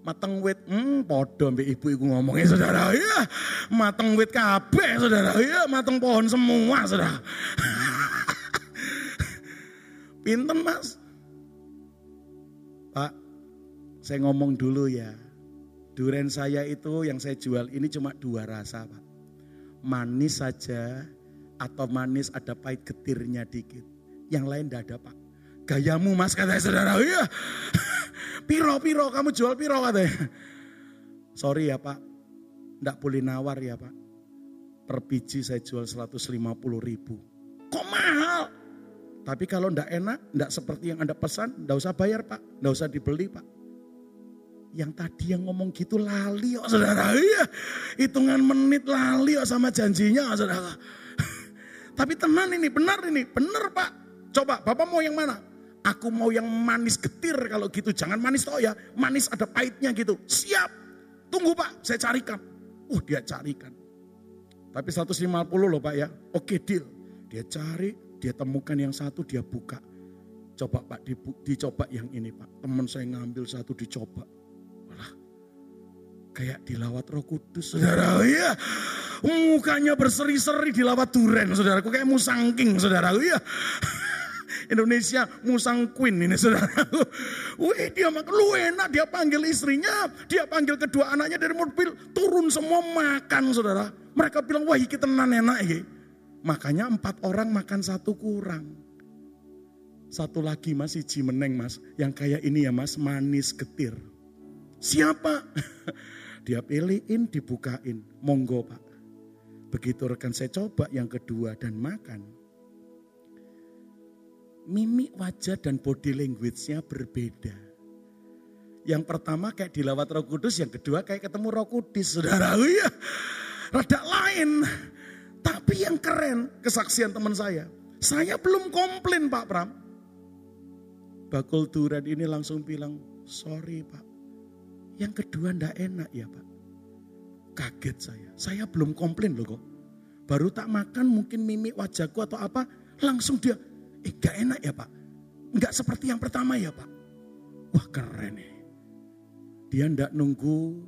A: Mateng wit, hmm, podo mbak ibu ibu ngomongnya saudara. Ya, mateng wit kabeh saudara. Ya, mateng pohon semua saudara. <laughs> Pinten mas? Pak, saya ngomong dulu ya. Duren saya itu yang saya jual ini cuma dua rasa Pak. Manis saja atau manis ada pahit getirnya dikit. Yang lain tidak ada Pak. Gayamu mas katanya saudara. Iya. Piro, piro, kamu jual piro katanya. Sorry ya Pak. Tidak boleh nawar ya Pak. Per biji saya jual 150 ribu. Kok mahal? Tapi kalau tidak enak, tidak seperti yang Anda pesan, tidak usah bayar Pak. Tidak usah dibeli Pak. Yang tadi yang ngomong gitu lali kok saudara. Iya, hitungan menit lali kok sama janjinya saudara. <laughs> Tapi tenan ini, benar ini, benar pak. Coba, bapak mau yang mana? Aku mau yang manis getir kalau gitu. Jangan manis toh ya, manis ada pahitnya gitu. Siap, tunggu pak, saya carikan. Uh dia carikan. Tapi 150 loh pak ya, oke deal. Dia cari, dia temukan yang satu, dia buka. Coba pak, dicoba yang ini pak. Teman saya ngambil satu dicoba Kayak dilawat roh kudus saudara. Iya. Mukanya berseri-seri dilawat duren saudaraku. Kayak musangking saudara. Iya. Indonesia musang queen ini saudara. Wih dia makan lu enak dia panggil istrinya, dia panggil kedua anaknya dari mobil, turun semua makan saudara. Mereka bilang wah kita tenan enak ini. Makanya empat orang makan satu kurang. Satu lagi mas, iji meneng mas, yang kayak ini ya mas, manis getir. Siapa? <laughs> Dia pilihin, dibukain. Monggo pak. Begitu rekan saya coba yang kedua dan makan. Mimik wajah dan body language-nya berbeda. Yang pertama kayak dilawat roh kudus, yang kedua kayak ketemu roh kudus. Saudara, ya. Rada lain. Tapi yang keren kesaksian teman saya. Saya belum komplain Pak Pram. Bakul Duran ini langsung bilang, sorry Pak yang kedua ndak enak ya Pak. Kaget saya. Saya belum komplain loh kok. Baru tak makan mungkin mimik wajahku atau apa. Langsung dia, eh gak enak ya Pak. Enggak seperti yang pertama ya Pak. Wah keren nih. Dia ndak nunggu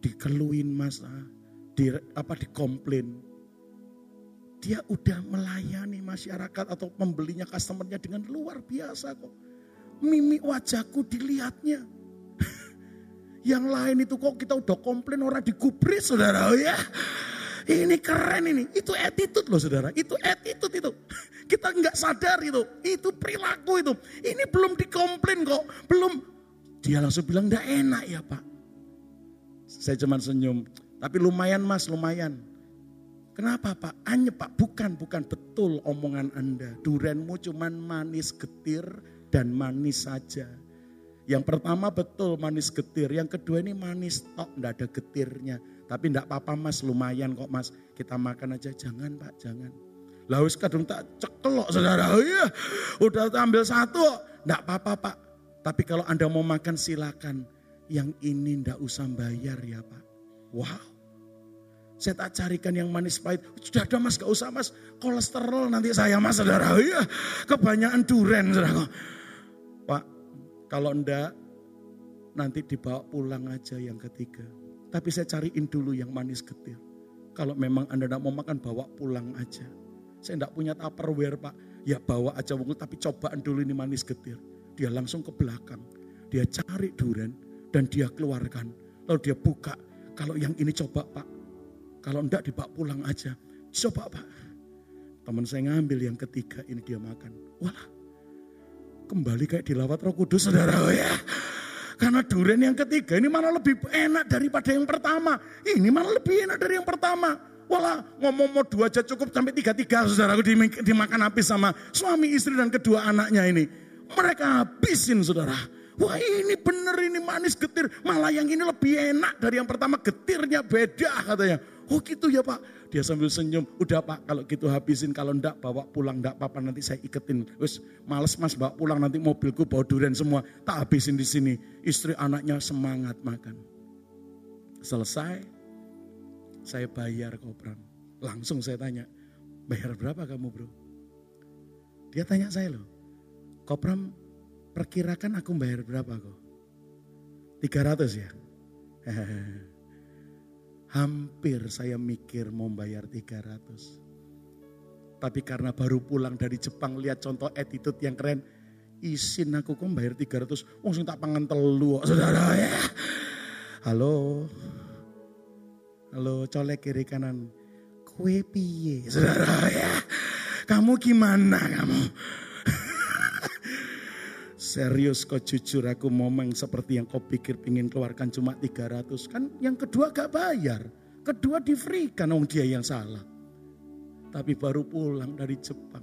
A: dikeluin mas, ah, di, apa dikomplain. Dia udah melayani masyarakat atau pembelinya customernya dengan luar biasa kok. Mimik wajahku dilihatnya. <laughs> Yang lain itu kok kita udah komplain orang digubris saudara oh ya. Ini keren ini, itu attitude loh saudara, itu attitude itu. <laughs> Kita nggak sadar itu, itu perilaku itu. Ini belum dikomplain kok, belum. Dia langsung bilang nggak enak ya pak. Saya cuma senyum, tapi lumayan mas, lumayan. Kenapa pak? Hanya pak, bukan, bukan betul omongan anda. Durenmu cuman manis getir dan manis saja. Yang pertama betul manis getir, yang kedua ini manis tok, enggak ada getirnya. Tapi enggak apa-apa mas, lumayan kok mas. Kita makan aja, jangan pak, jangan. Laus kadung tak cekelok saudara, oh iya udah ambil satu, enggak apa-apa pak. Tapi kalau anda mau makan silakan. Yang ini enggak usah bayar ya pak. Wow. Saya tak carikan yang manis pahit. Sudah ada mas, gak usah mas. Kolesterol nanti saya mas saudara. Oh iya, kebanyakan duren saudara. Pak, kalau enggak, nanti dibawa pulang aja yang ketiga. Tapi saya cariin dulu yang manis getir. Kalau memang Anda tidak mau makan, bawa pulang aja. Saya tidak punya tupperware pak. Ya bawa aja wungkul, tapi cobaan dulu ini manis getir. Dia langsung ke belakang. Dia cari durian dan dia keluarkan. Lalu dia buka. Kalau yang ini coba pak. Kalau enggak dibawa pulang aja. Coba pak. Teman saya ngambil yang ketiga ini dia makan. Wah kembali kayak dilawat roh kudus saudara ya. Karena durian yang ketiga ini mana lebih enak daripada yang pertama. Ini mana lebih enak dari yang pertama. Walah ngomong mau dua aja cukup sampai tiga-tiga saudaraku dimakan habis sama suami istri dan kedua anaknya ini. Mereka habisin saudara. Wah ini bener ini manis getir. Malah yang ini lebih enak dari yang pertama getirnya beda katanya. Oh gitu ya pak. Dia sambil senyum, udah pak kalau gitu habisin, kalau ndak bawa pulang, ndak apa-apa nanti saya iketin. Wes males mas bawa pulang nanti mobilku bawa durian semua, tak habisin di sini. Istri anaknya semangat makan. Selesai, saya bayar kopram. Langsung saya tanya, bayar berapa kamu bro? Dia tanya saya loh, kopram perkirakan aku bayar berapa kok? 300 ya? <laughs> Hampir saya mikir mau bayar 300. Tapi karena baru pulang dari Jepang lihat contoh attitude yang keren. Isin aku kok bayar 300. Oh tak pangan telu saudara ya. Halo. Halo colek kiri kanan. Kue piye saudara ya. Kamu gimana kamu? Serius kau jujur aku ngomong seperti yang kau pikir pingin keluarkan cuma 300. Kan yang kedua gak bayar. Kedua di free kan orang dia yang salah. Tapi baru pulang dari Jepang.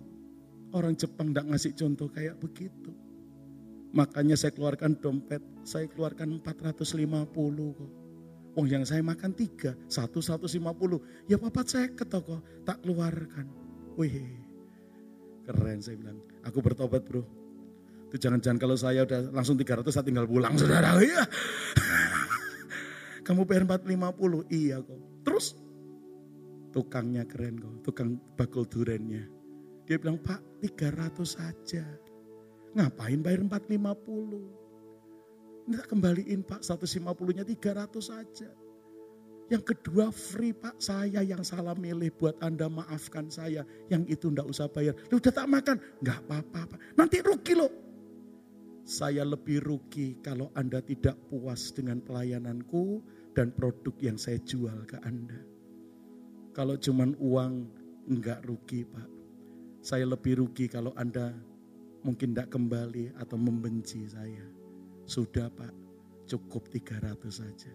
A: Orang Jepang gak ngasih contoh kayak begitu. Makanya saya keluarkan dompet, saya keluarkan 450 kok. Oh yang saya makan tiga, satu satu lima puluh. Ya papat saya ke toko, tak keluarkan. Wih, keren saya bilang. Aku bertobat bro, itu jangan-jangan kalau saya udah langsung 300 saya tinggal pulang saudara. Iya. <laughs> Kamu bayar 450? Iya kok. Terus tukangnya keren kok. Tukang bakul durennya. Dia bilang pak 300 saja. Ngapain bayar 450? Ini tak kembaliin pak 150 nya 300 saja. Yang kedua free pak saya yang salah milih buat anda maafkan saya. Yang itu ndak usah bayar. Lu udah tak makan? Nggak apa-apa. Nanti rugi loh. Saya lebih rugi kalau Anda tidak puas dengan pelayananku dan produk yang saya jual ke Anda. Kalau cuman uang, enggak rugi Pak. Saya lebih rugi kalau Anda mungkin tidak kembali atau membenci saya. Sudah Pak, cukup 300 saja.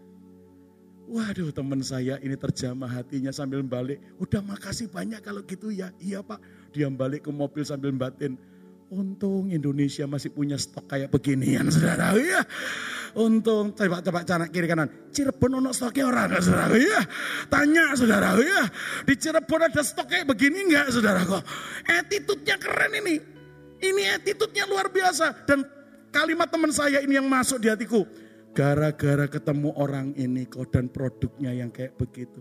A: Waduh teman saya ini terjamah hatinya sambil balik. Udah makasih banyak kalau gitu ya. Iya Pak. Dia balik ke mobil sambil batin Untung Indonesia masih punya stok kayak beginian saudara. Ya. Untung coba coba cara kiri kanan. Cirebon ono stoknya orang saudara? Ya. Tanya saudara ya. Di Cirebon ada stok kayak begini enggak saudara kok? Attitude-nya keren ini. Ini attitude-nya luar biasa dan kalimat teman saya ini yang masuk di hatiku. Gara-gara ketemu orang ini kok dan produknya yang kayak begitu.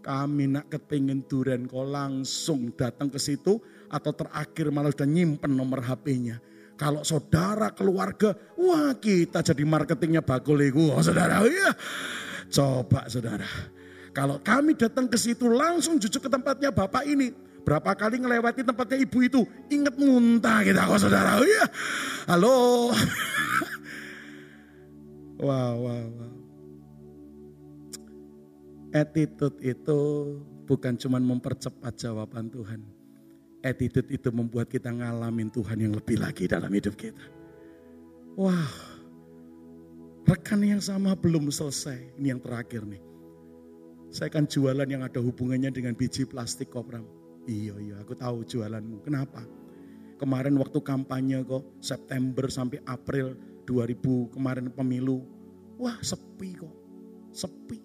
A: Kami nak kepingin duren kok langsung datang ke situ atau terakhir malah sudah nyimpen nomor HP-nya. Kalau saudara, keluarga, wah kita jadi marketingnya bakul itu. Oh, saudara, iya. Coba saudara. Kalau kami datang ke situ langsung jujur ke tempatnya bapak ini. Berapa kali ngelewati tempatnya ibu itu. Ingat muntah kita kok saudara. Iya. Halo. wow, wow, wow. Attitude itu bukan cuma mempercepat jawaban Tuhan attitude itu membuat kita ngalamin Tuhan yang lebih lagi dalam hidup kita. Wah, rekan yang sama belum selesai. Ini yang terakhir nih. Saya kan jualan yang ada hubungannya dengan biji plastik kopram. Iya, iya, aku tahu jualanmu. Kenapa? Kemarin waktu kampanye kok, September sampai April 2000 kemarin pemilu. Wah sepi kok, sepi.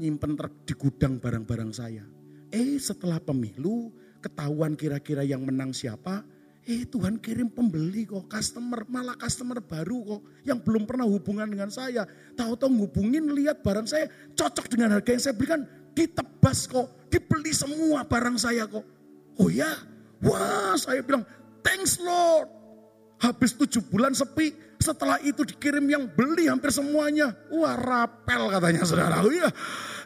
A: Nyimpen di gudang barang-barang saya. Eh setelah pemilu ketahuan kira-kira yang menang siapa, eh Tuhan kirim pembeli kok, customer, malah customer baru kok, yang belum pernah hubungan dengan saya. Tahu-tahu hubungin, lihat barang saya cocok dengan harga yang saya berikan, ditebas kok, dibeli semua barang saya kok. Oh ya, wah saya bilang, thanks Lord. Habis tujuh bulan sepi, setelah itu dikirim yang beli hampir semuanya. Wah rapel katanya saudara. Iya,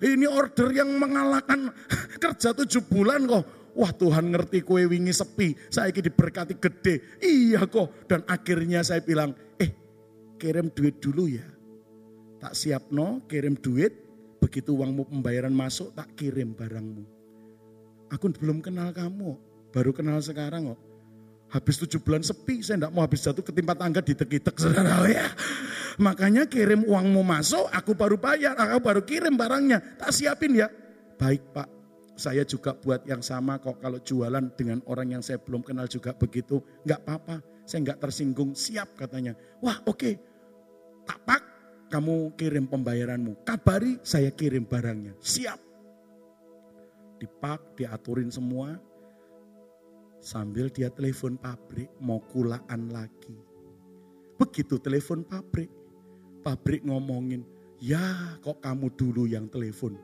A: ini order yang mengalahkan <laughs> kerja tujuh bulan kok. Wah Tuhan ngerti kue wingi sepi, saya ini diberkati gede. Iya kok. Dan akhirnya saya bilang, eh kirim duit dulu ya. Tak siap no, kirim duit. Begitu uangmu pembayaran masuk, tak kirim barangmu. Aku belum kenal kamu, baru kenal sekarang kok. Habis tujuh bulan sepi, saya tidak mau habis jatuh ketimpa tangga di ditek saudara ya. Makanya kirim uangmu masuk, aku baru bayar, aku baru kirim barangnya. Tak siapin ya. Baik pak, saya juga buat yang sama kok kalau jualan dengan orang yang saya belum kenal juga begitu. Enggak apa-apa, saya enggak tersinggung, siap katanya. Wah oke, okay. tak pak, kamu kirim pembayaranmu. Kabari, saya kirim barangnya. Siap. Dipak, diaturin semua, Sambil dia telepon pabrik mau kulaan lagi. Begitu telepon pabrik, pabrik ngomongin, ya kok kamu dulu yang telepon.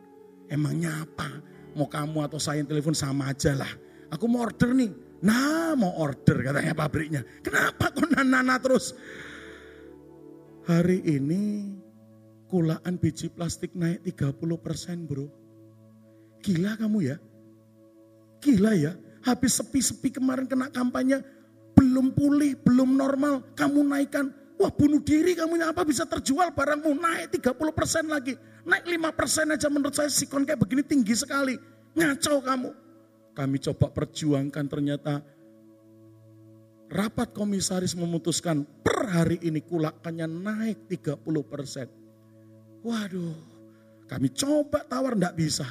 A: Emangnya apa? Mau kamu atau saya yang telepon sama aja lah. Aku mau order nih. Nah mau order katanya pabriknya. Kenapa kok nana terus? Hari ini kulaan biji plastik naik 30 persen bro. Gila kamu ya? Gila ya? Habis sepi-sepi kemarin kena kampanye, belum pulih, belum normal, kamu naikkan. Wah bunuh diri kamu apa bisa terjual barangmu naik 30% lagi. Naik 5% aja menurut saya sikon kayak begini tinggi sekali. Ngacau kamu. Kami coba perjuangkan ternyata rapat komisaris memutuskan per hari ini kulakannya naik 30%. Waduh, kami coba tawar enggak bisa.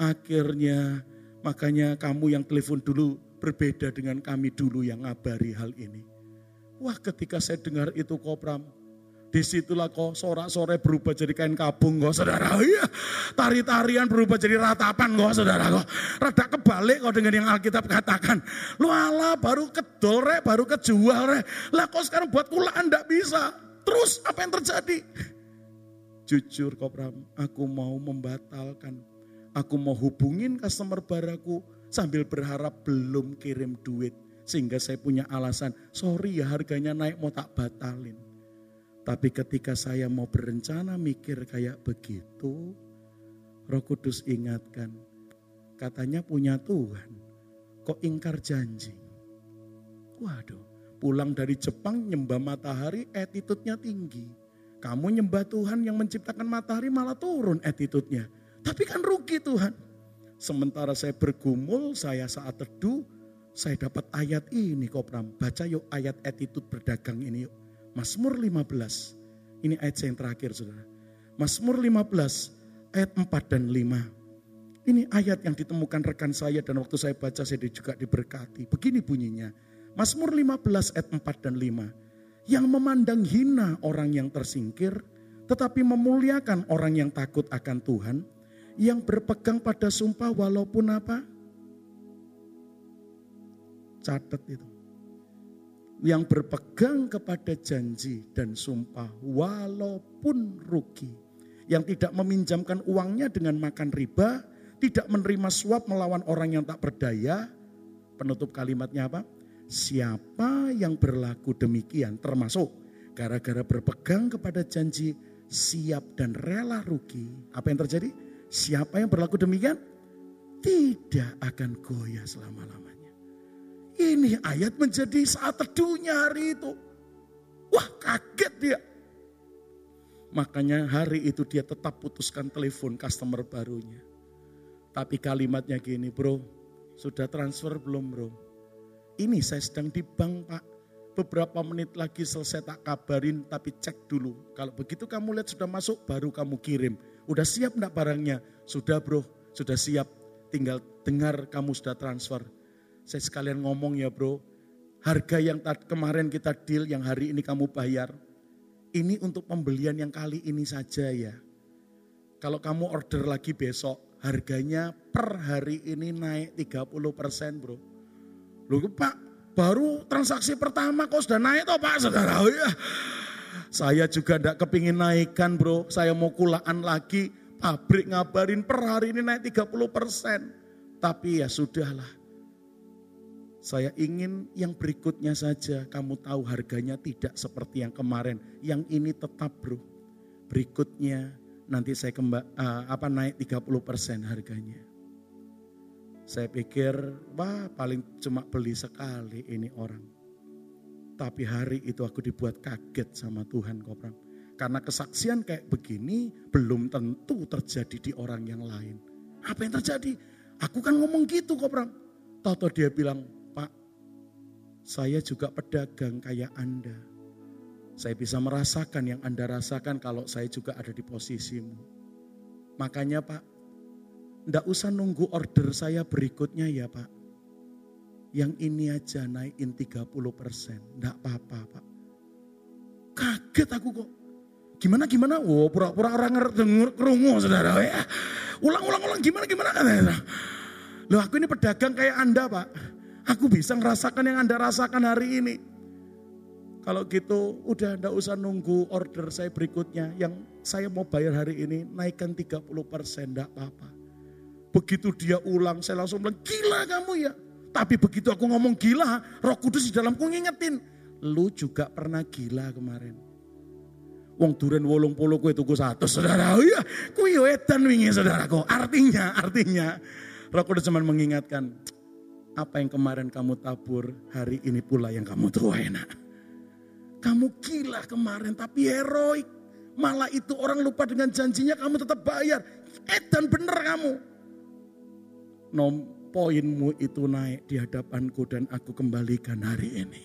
A: Akhirnya Makanya kamu yang telepon dulu berbeda dengan kami dulu yang ngabari hal ini. Wah ketika saya dengar itu kopram, di situlah kok sorak-sore berubah jadi kain kabung kok saudara. Iya, tari-tarian berubah jadi ratapan kok saudara kok. Rada kebalik kok dengan yang Alkitab katakan. Lu ala baru kedol re, baru kejual re. Lah kok sekarang buat kulaan ndak bisa. Terus apa yang terjadi? Jujur kopram, aku mau membatalkan Aku mau hubungin customer baraku sambil berharap belum kirim duit. Sehingga saya punya alasan, sorry ya harganya naik mau tak batalin. Tapi ketika saya mau berencana mikir kayak begitu, Roh Kudus ingatkan, katanya punya Tuhan, kok ingkar janji. Waduh, pulang dari Jepang nyembah matahari attitude-nya tinggi. Kamu nyembah Tuhan yang menciptakan matahari malah turun attitude-nya. Tapi kan rugi Tuhan. Sementara saya bergumul, saya saat teduh, saya dapat ayat ini Kopram. Baca yuk ayat attitude berdagang ini yuk. Mazmur 15. Ini ayat yang terakhir saudara. Mazmur 15 ayat 4 dan 5. Ini ayat yang ditemukan rekan saya dan waktu saya baca saya juga diberkati. Begini bunyinya. Mazmur 15 ayat 4 dan 5. Yang memandang hina orang yang tersingkir, tetapi memuliakan orang yang takut akan Tuhan, yang berpegang pada sumpah walaupun apa? Catat itu. Yang berpegang kepada janji dan sumpah walaupun rugi. Yang tidak meminjamkan uangnya dengan makan riba, tidak menerima suap melawan orang yang tak berdaya. Penutup kalimatnya apa? Siapa yang berlaku demikian termasuk gara-gara berpegang kepada janji siap dan rela rugi. Apa yang terjadi? Siapa yang berlaku demikian? Tidak akan goyah selama-lamanya. Ini ayat menjadi saat teduhnya hari itu. Wah kaget dia. Makanya hari itu dia tetap putuskan telepon customer barunya. Tapi kalimatnya gini bro, sudah transfer belum bro? Ini saya sedang di bank pak. Beberapa menit lagi selesai tak kabarin tapi cek dulu. Kalau begitu kamu lihat sudah masuk baru kamu kirim. Udah siap enggak barangnya? Sudah bro, sudah siap. Tinggal dengar kamu sudah transfer. Saya sekalian ngomong ya bro, harga yang kemarin kita deal, yang hari ini kamu bayar, ini untuk pembelian yang kali ini saja ya. Kalau kamu order lagi besok, harganya per hari ini naik 30% bro. Loh pak, baru transaksi pertama kok sudah naik toh pak saudara. Oh, ya. Saya juga tidak kepingin naikkan bro, saya mau kulaan lagi. Pabrik ngabarin per hari ini naik 30 persen. Tapi ya sudahlah. Saya ingin yang berikutnya saja kamu tahu harganya tidak seperti yang kemarin. Yang ini tetap bro. Berikutnya nanti saya kemba, uh, apa naik 30% harganya. Saya pikir wah paling cuma beli sekali ini orang. Tapi hari itu aku dibuat kaget sama Tuhan Kopram. Karena kesaksian kayak begini belum tentu terjadi di orang yang lain. Apa yang terjadi? Aku kan ngomong gitu Kopram. Toto dia bilang, saya juga pedagang kayak Anda. Saya bisa merasakan yang Anda rasakan kalau saya juga ada di posisimu. Makanya Pak, ndak usah nunggu order saya berikutnya ya Pak. Yang ini aja naikin 30 persen, ndak apa-apa Pak. Kaget aku kok. Gimana gimana? Wow, pura-pura orang denger kerungu saudara ya. Ulang-ulang ulang gimana gimana? Loh aku ini pedagang kayak Anda Pak. Aku bisa merasakan yang Anda rasakan hari ini. Kalau gitu udah enggak usah nunggu order saya berikutnya. Yang saya mau bayar hari ini naikkan 30 persen enggak apa-apa. Begitu dia ulang saya langsung bilang gila kamu ya. Tapi begitu aku ngomong gila roh kudus di dalamku ngingetin. Lu juga pernah gila kemarin. Wong duren wolong polo kue tuku satu saudara. Oh iya kue edan wingi saudaraku. Artinya, artinya roh kudus cuma mengingatkan apa yang kemarin kamu tabur, hari ini pula yang kamu tuai nak. Kamu gila kemarin tapi heroik. Malah itu orang lupa dengan janjinya kamu tetap bayar. Edan bener kamu. Nom poinmu itu naik di hadapanku dan aku kembalikan hari ini.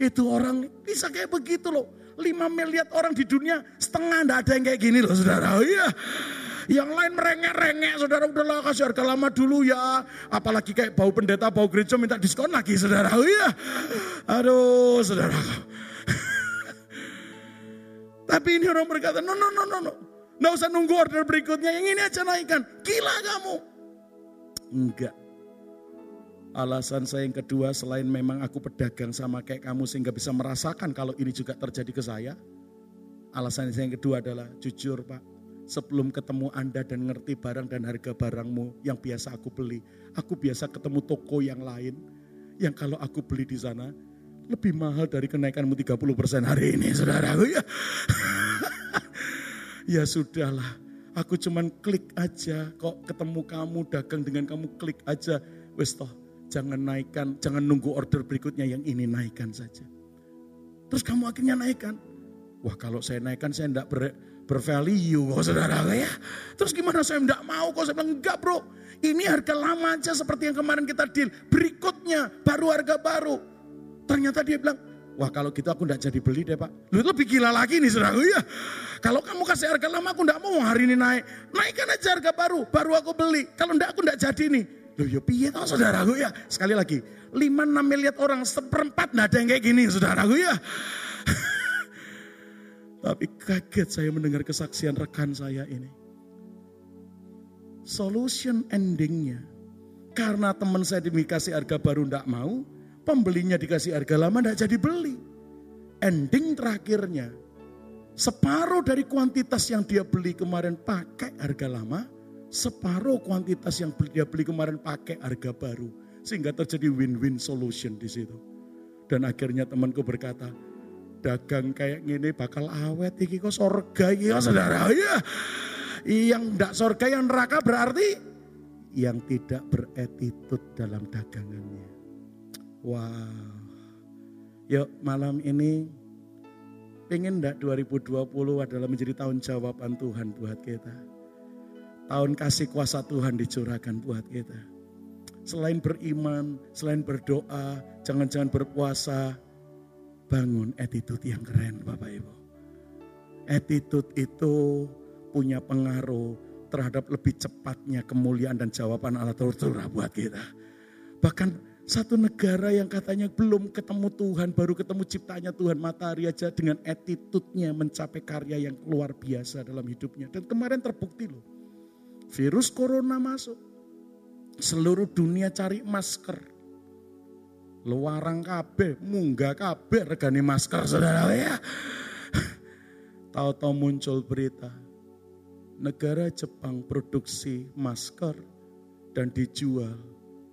A: Itu orang bisa kayak begitu loh. 5 miliar orang di dunia setengah enggak ada yang kayak gini loh saudara. Oh iya. Yang lain merengek-rengek, saudara udahlah kasih harga lama dulu ya. Apalagi kayak bau pendeta, bau gereja minta diskon lagi saudara. Oh iya. Aduh saudara. <laughs> Tapi ini orang berkata, no, no, no, no, no. Nggak usah nunggu order berikutnya, yang ini aja naikkan. Gila kamu. Enggak. Alasan saya yang kedua selain memang aku pedagang sama kayak kamu sehingga bisa merasakan kalau ini juga terjadi ke saya. Alasan saya yang kedua adalah jujur Pak, sebelum ketemu Anda dan ngerti barang dan harga barangmu yang biasa aku beli. Aku biasa ketemu toko yang lain yang kalau aku beli di sana lebih mahal dari kenaikanmu 30% hari ini saudaraku ya. <laughs> ya sudahlah, aku cuman klik aja kok ketemu kamu dagang dengan kamu klik aja. Wes toh jangan naikkan, jangan nunggu order berikutnya yang ini naikkan saja. Terus kamu akhirnya naikkan. Wah kalau saya naikkan saya enggak ber, bervalue kok saudara ya. Terus gimana saya enggak mau kok saya bilang enggak bro. Ini harga lama aja seperti yang kemarin kita deal. Berikutnya baru harga baru. Ternyata dia bilang, wah kalau gitu aku enggak jadi beli deh pak. Lu lebih gila lagi nih saudara ya. Kalau kamu kasih harga lama aku enggak mau hari ini naik. Naikkan aja harga baru, baru aku beli. Kalau enggak aku enggak jadi nih. Loh ya piye tau saudaraku ya. Sekali lagi, 5-6 miliar orang seperempat enggak ada yang kayak gini saudaraku ya. Tapi kaget saya mendengar kesaksian rekan saya ini. Solution endingnya. Karena teman saya dikasih harga baru tidak mau, pembelinya dikasih harga lama tidak jadi beli. Ending terakhirnya, separuh dari kuantitas yang dia beli kemarin pakai harga lama, separuh kuantitas yang dia beli kemarin pakai harga baru. Sehingga terjadi win-win solution di situ. Dan akhirnya temanku berkata, dagang kayak gini bakal awet iki kok sorga iki ya saudara ya. Yang ndak sorga yang neraka berarti yang tidak beretitut dalam dagangannya. Wow. Yuk malam ini pengen ndak 2020 adalah menjadi tahun jawaban Tuhan buat kita. Tahun kasih kuasa Tuhan dicurahkan buat kita. Selain beriman, selain berdoa, jangan-jangan berpuasa, bangun attitude yang keren Bapak Ibu. Attitude itu punya pengaruh terhadap lebih cepatnya kemuliaan dan jawaban Allah tercurah buat kita. Bahkan satu negara yang katanya belum ketemu Tuhan, baru ketemu ciptanya Tuhan matahari aja dengan attitude-nya mencapai karya yang luar biasa dalam hidupnya. Dan kemarin terbukti loh, virus corona masuk. Seluruh dunia cari masker. Luarang kabeh, munggah kabeh regani masker saudara ya. Tahu-tahu muncul berita. Negara Jepang produksi masker dan dijual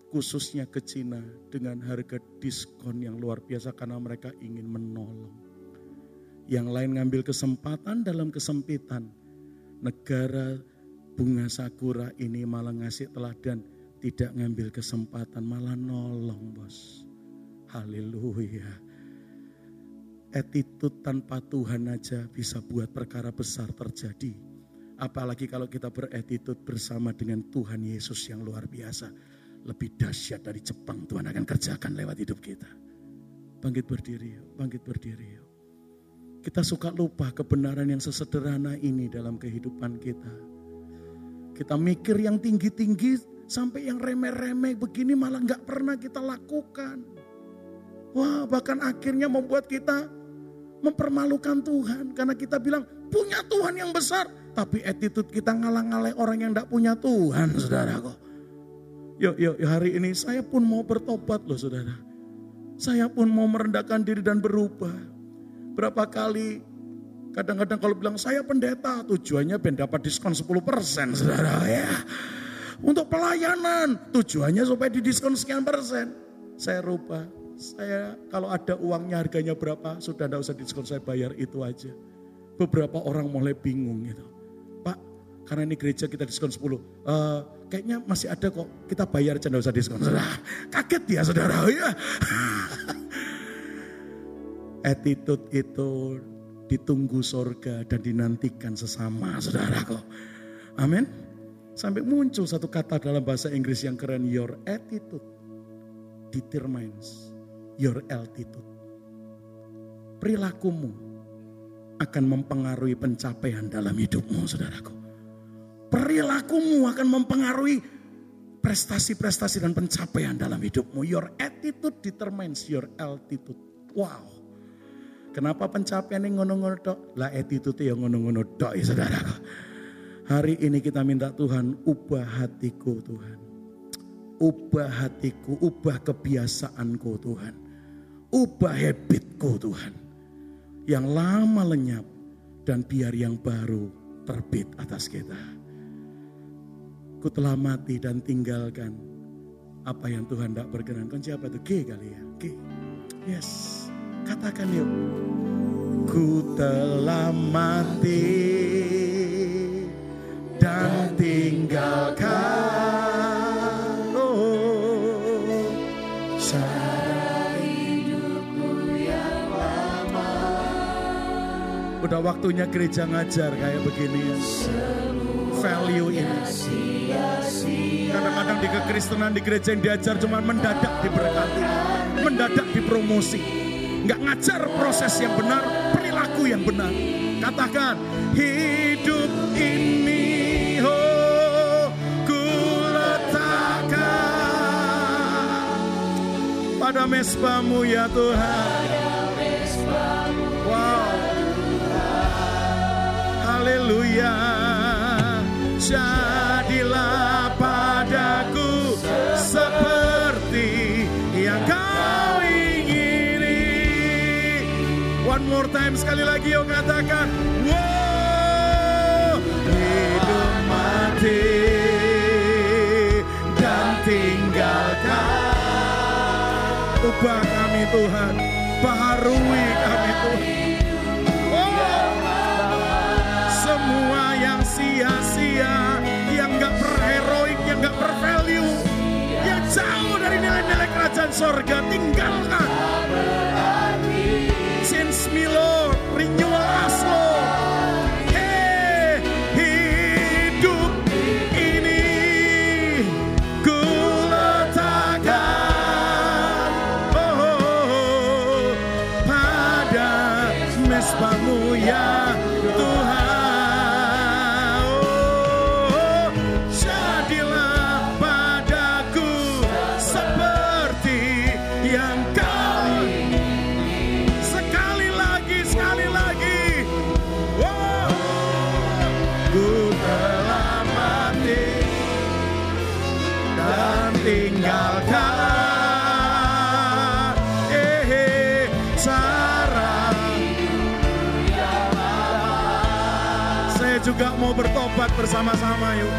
A: khususnya ke Cina dengan harga diskon yang luar biasa karena mereka ingin menolong. Yang lain ngambil kesempatan dalam kesempitan. Negara bunga sakura ini malah ngasih teladan tidak ngambil kesempatan malah nolong bos. Haleluya. Attitude tanpa Tuhan aja bisa buat perkara besar terjadi. Apalagi kalau kita beretitude bersama dengan Tuhan Yesus yang luar biasa lebih dahsyat dari Jepang Tuhan akan kerjakan lewat hidup kita. Bangkit berdiri bangkit berdiri. Kita suka lupa kebenaran yang sesederhana ini dalam kehidupan kita. Kita mikir yang tinggi-tinggi sampai yang remeh-remeh begini malah nggak pernah kita lakukan. Wah bahkan akhirnya membuat kita mempermalukan Tuhan. Karena kita bilang punya Tuhan yang besar. Tapi attitude kita ngalang-ngalai orang yang tidak punya Tuhan saudara kok. Yuk, yuk, hari ini saya pun mau bertobat loh saudara. Saya pun mau merendahkan diri dan berubah. Berapa kali kadang-kadang kalau bilang saya pendeta tujuannya ben dapat diskon 10% saudara ya. Untuk pelayanan tujuannya supaya didiskon sekian persen. Saya rubah. Saya kalau ada uangnya harganya berapa sudah tidak usah diskon saya bayar itu aja. Beberapa orang mulai bingung gitu. Pak karena ini gereja kita diskon 10. Uh, eh, kayaknya masih ada kok. Kita bayar aja usah diskon. Saudara, kaget ya saudara. <laughs> Ya. Attitude itu ditunggu sorga dan dinantikan sesama saudara kok. Amin. Sampai muncul satu kata dalam bahasa Inggris yang keren. Your attitude determines your altitude. Perilakumu akan mempengaruhi pencapaian dalam hidupmu saudaraku. Perilakumu akan mempengaruhi prestasi-prestasi dan pencapaian dalam hidupmu. Your attitude determines your altitude. Wow. Kenapa pencapaian yang ngono-ngono dok? Lah attitude yang ngono-ngono dok ya saudara. Hari ini kita minta Tuhan ubah hatiku Tuhan. Ubah hatiku, ubah kebiasaanku Tuhan. Ubah habitku Tuhan. Yang lama lenyap dan biar yang baru terbit atas kita ku telah mati dan tinggalkan apa yang Tuhan tidak berkenan. Kunci apa itu? G kali ya. G. Yes. Katakan yuk. Ku telah mati dan tinggalkan. Oh. Udah waktunya gereja ngajar kayak begini. Value ini. Kadang-kadang di kekristenan di gereja yang diajar cuma mendadak diberkati, mendadak dipromosi. Nggak ngajar proses yang benar, perilaku yang benar. Katakan, hidup ini oh, ku letakkan pada mesbamu ya Tuhan. Haleluya. Jadilah padaku seperti yang kau ingini. One more time sekali lagi yuk katakan. Wow, hidup mati dan tinggalkan. Ubah kami Tuhan, baharui kerajaan sorga, tinggalkan. Change me Lord, renewal bersama-sama yuk.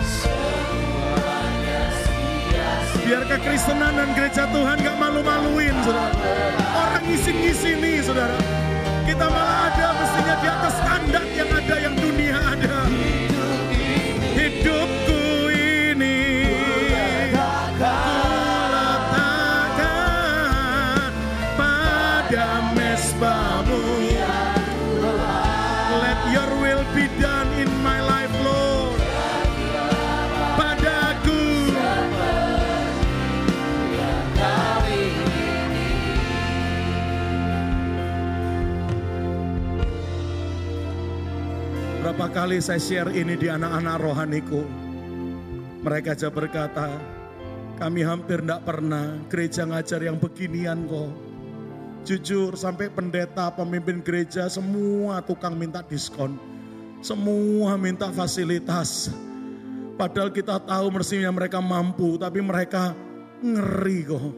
A: Biar kekristenan dan gereja Tuhan gak malu-maluin, saudara. Orang ngisi-ngisini, saudara. Kita malah ada mestinya di atas standar yang ada, yang dunia ada. Hidupku ini kuletakkan pada mesbahmu. Kali saya share ini di anak-anak rohaniku. Mereka aja berkata, kami hampir tidak pernah gereja ngajar yang beginian kok. Jujur sampai pendeta, pemimpin gereja, semua tukang minta diskon. Semua minta fasilitas. Padahal kita tahu mestinya mereka mampu, tapi mereka ngeri kok.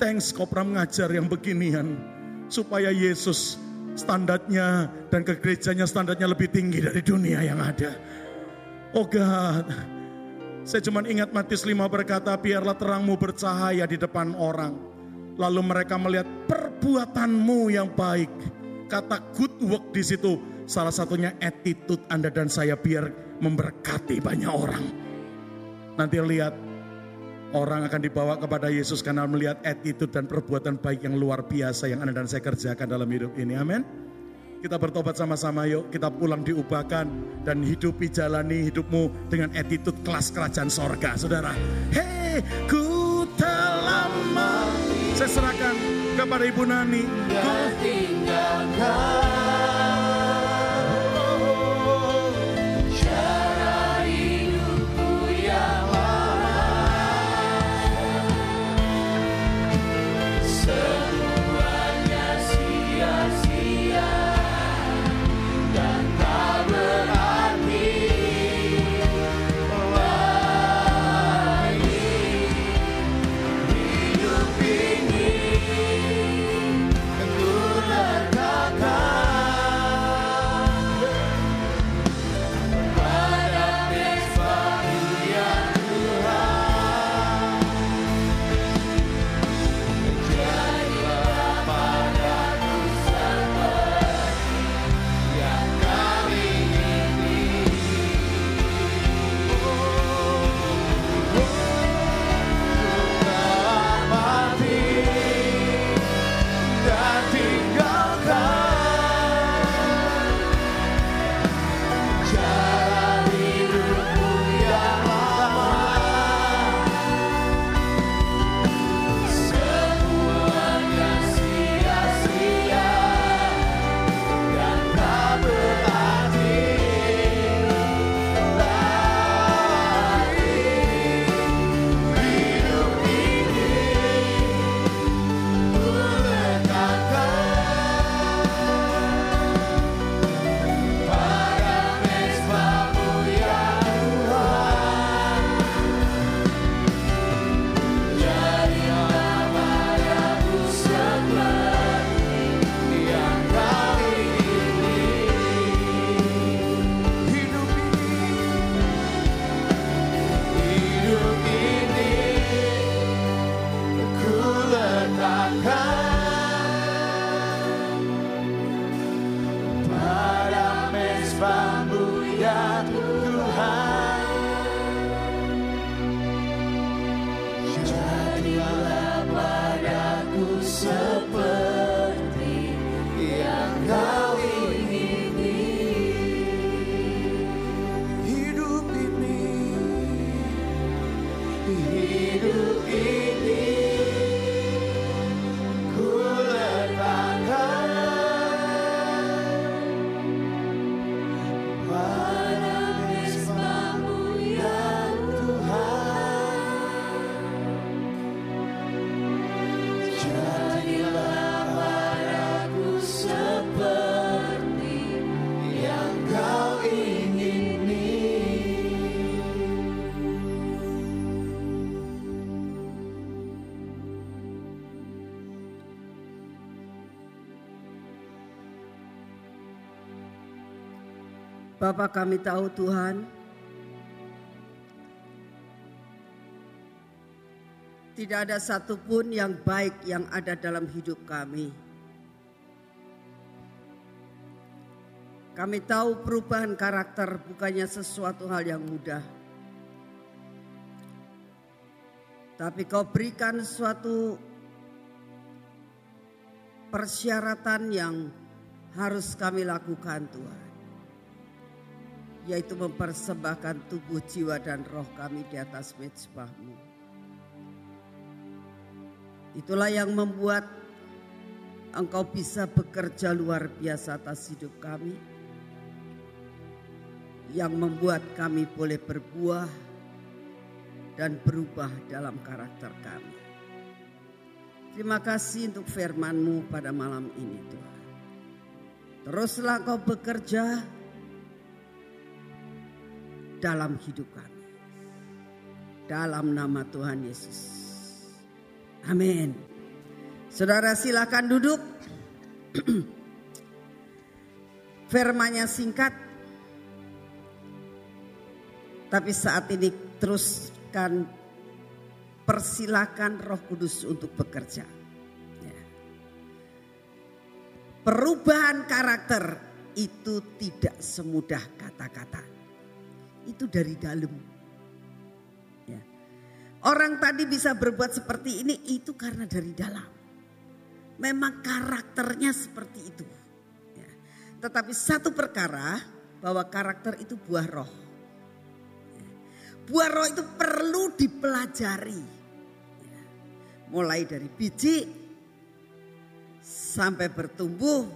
A: Thanks Kopram ngajar yang beginian. Supaya Yesus standarnya dan ke gerejanya standarnya lebih tinggi dari dunia yang ada. Oh God, saya cuma ingat Matius 5 berkata, biarlah terangmu bercahaya di depan orang. Lalu mereka melihat perbuatanmu yang baik. Kata good work di situ salah satunya attitude Anda dan saya biar memberkati banyak orang. Nanti lihat orang akan dibawa kepada Yesus karena melihat attitude dan perbuatan baik yang luar biasa yang Anda dan saya kerjakan dalam hidup ini. Amin. Kita bertobat sama-sama yuk, kita pulang diubahkan dan hidupi jalani hidupmu dengan attitude kelas kerajaan sorga. Saudara, hei ku lama saya serahkan kepada Ibu Nani. Ku
B: Bapak kami tahu Tuhan, Tidak ada satupun yang baik yang ada dalam hidup kami. Kami tahu perubahan karakter bukannya sesuatu hal yang mudah. Tapi kau berikan suatu persyaratan yang harus kami lakukan Tuhan. Yaitu mempersembahkan tubuh, jiwa, dan roh kami di atas mezbahmu. Itulah yang membuat engkau bisa bekerja luar biasa atas hidup kami. Yang membuat kami boleh berbuah dan berubah dalam karakter kami. Terima kasih untuk firman-Mu pada malam ini Tuhan. Teruslah kau bekerja dalam hidup kami. Dalam nama Tuhan Yesus. Amin. Saudara silakan duduk. <clears throat> Firmanya singkat. Tapi saat ini teruskan persilakan Roh Kudus untuk bekerja. Ya. Perubahan karakter itu tidak semudah kata-kata. Itu dari dalam. Orang tadi bisa berbuat seperti ini itu karena dari dalam. Memang karakternya seperti itu. Ya. Tetapi satu perkara bahwa karakter itu buah roh. Ya. Buah roh itu perlu dipelajari. Ya. Mulai dari biji sampai bertumbuh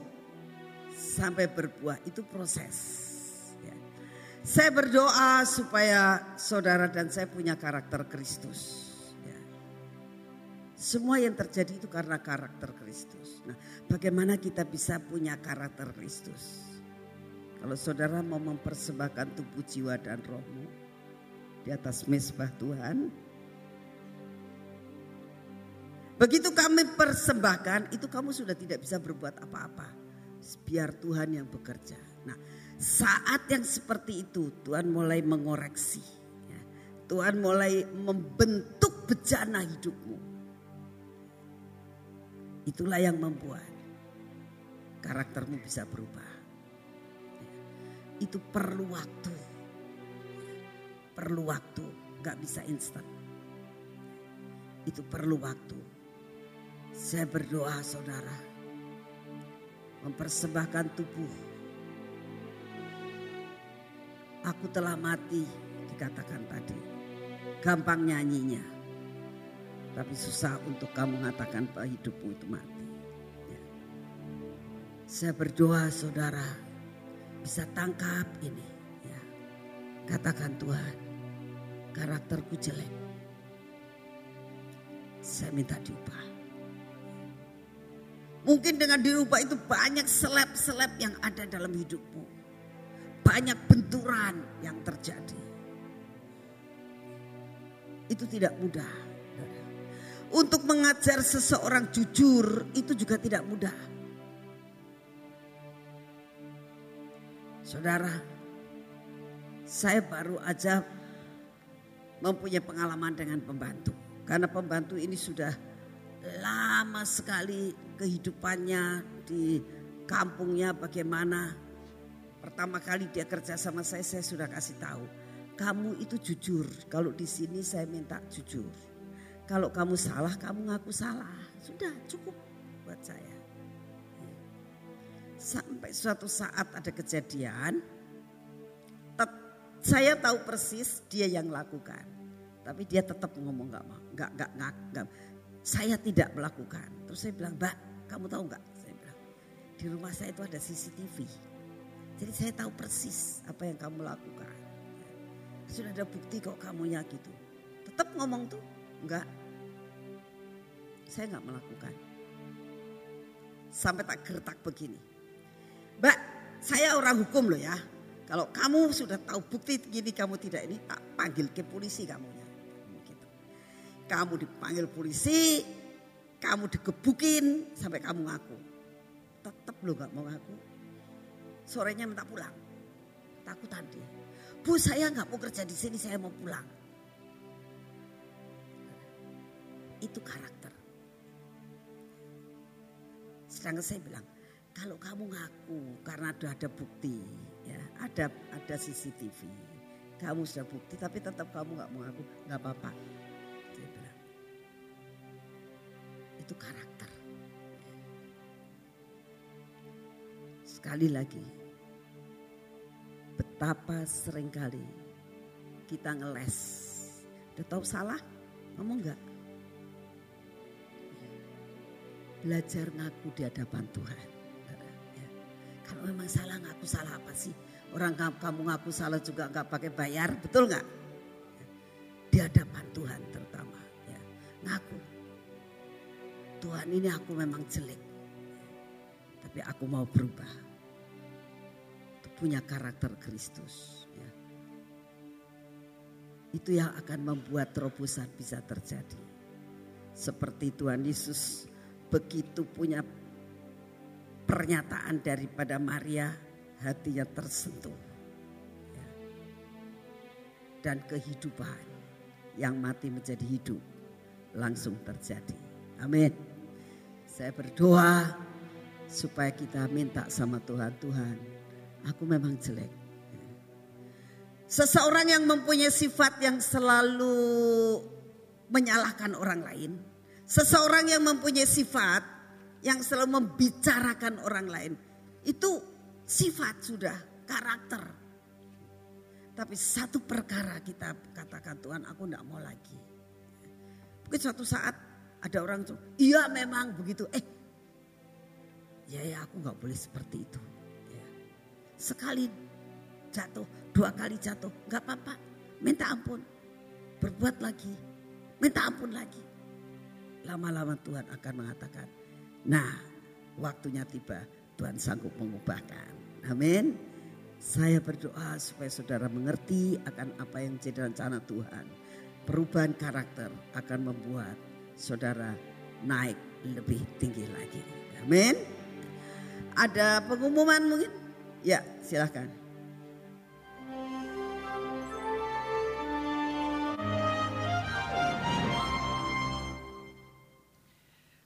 B: sampai berbuah itu proses. Saya berdoa supaya saudara dan saya punya karakter Kristus. Ya. Semua yang terjadi itu karena karakter Kristus. Nah, bagaimana kita bisa punya karakter Kristus? Kalau saudara mau mempersembahkan tubuh jiwa dan rohmu di atas mesbah Tuhan. Begitu kami persembahkan, itu kamu sudah tidak bisa berbuat apa-apa. Biar Tuhan yang bekerja. Saat yang seperti itu Tuhan mulai mengoreksi. Ya. Tuhan mulai membentuk bejana hidupmu. Itulah yang membuat karaktermu bisa berubah. Itu perlu waktu. Perlu waktu, gak bisa instan. Itu perlu waktu. Saya berdoa saudara, mempersembahkan tubuh Aku telah mati dikatakan tadi. Gampang nyanyinya. Tapi susah untuk kamu mengatakan bahwa hidupmu itu mati. Ya. Saya berdoa saudara bisa tangkap ini. Ya. Katakan Tuhan karakterku jelek. Saya minta diubah. Mungkin dengan dirubah itu banyak seleb-seleb yang ada dalam hidupmu benturan yang terjadi. Itu tidak mudah. Untuk mengajar seseorang jujur itu juga tidak mudah. Saudara, saya baru aja mempunyai pengalaman dengan pembantu. Karena pembantu ini sudah lama sekali kehidupannya di kampungnya bagaimana Pertama kali dia kerja sama saya, saya sudah kasih tahu. Kamu itu jujur. Kalau di sini saya minta jujur. Kalau kamu salah, kamu ngaku salah. Sudah cukup buat saya. Sampai suatu saat ada kejadian, saya tahu persis dia yang lakukan. Tapi dia tetap ngomong gak mau, gak, gak, gak, gak. Saya tidak melakukan. Terus saya bilang, Mbak, kamu tahu gak? Saya bilang, di rumah saya itu ada CCTV. Jadi saya tahu persis apa yang kamu lakukan. Sudah ada bukti kok kamu gitu. Tetap ngomong tuh, enggak. Saya enggak melakukan. Sampai tak gertak begini. Mbak, saya orang hukum loh ya. Kalau kamu sudah tahu bukti gini kamu tidak ini, tak panggil ke polisi kamu ya. Gitu. Kamu dipanggil polisi, kamu digebukin sampai kamu ngaku. Tetap lo gak mau ngaku sorenya minta pulang. Takut tadi. Bu saya nggak mau kerja di sini, saya mau pulang. Itu karakter. Sedangkan saya bilang, kalau kamu ngaku karena ada ada bukti, ya ada ada CCTV, kamu sudah bukti tapi tetap kamu nggak mau ngaku, nggak apa-apa. Saya bilang, itu karakter. Sekali lagi, betapa sering kali kita ngeles. Udah tahu salah, ngomong enggak? Belajar ngaku di hadapan Tuhan. Ya. Kalau memang salah ngaku salah apa sih? Orang kamu ngaku salah juga nggak pakai bayar, betul nggak? Di hadapan Tuhan terutama. Ya. Ngaku. Tuhan ini aku memang jelek. Tapi aku mau berubah punya karakter Kristus. Ya. Itu yang akan membuat terobosan bisa terjadi. Seperti Tuhan Yesus begitu punya pernyataan daripada Maria hatinya tersentuh. Ya. Dan kehidupan yang mati menjadi hidup langsung terjadi. Amin. Saya berdoa supaya kita minta sama Tuhan, Tuhan aku memang jelek. Seseorang yang mempunyai sifat yang selalu menyalahkan orang lain. Seseorang yang mempunyai sifat yang selalu membicarakan orang lain. Itu sifat sudah, karakter. Tapi satu perkara kita katakan Tuhan aku tidak mau lagi. Mungkin suatu saat ada orang iya memang begitu. Eh, ya ya aku nggak boleh seperti itu. Sekali jatuh, dua kali jatuh, nggak apa-apa. Minta ampun, berbuat lagi, minta ampun lagi. Lama-lama Tuhan akan mengatakan, nah waktunya tiba, Tuhan sanggup mengubahkan. Amin. Saya berdoa supaya saudara mengerti akan apa yang jadi rencana Tuhan. Perubahan karakter akan membuat saudara naik lebih tinggi lagi. Amin. Ada pengumuman mungkin? Ya, silahkan.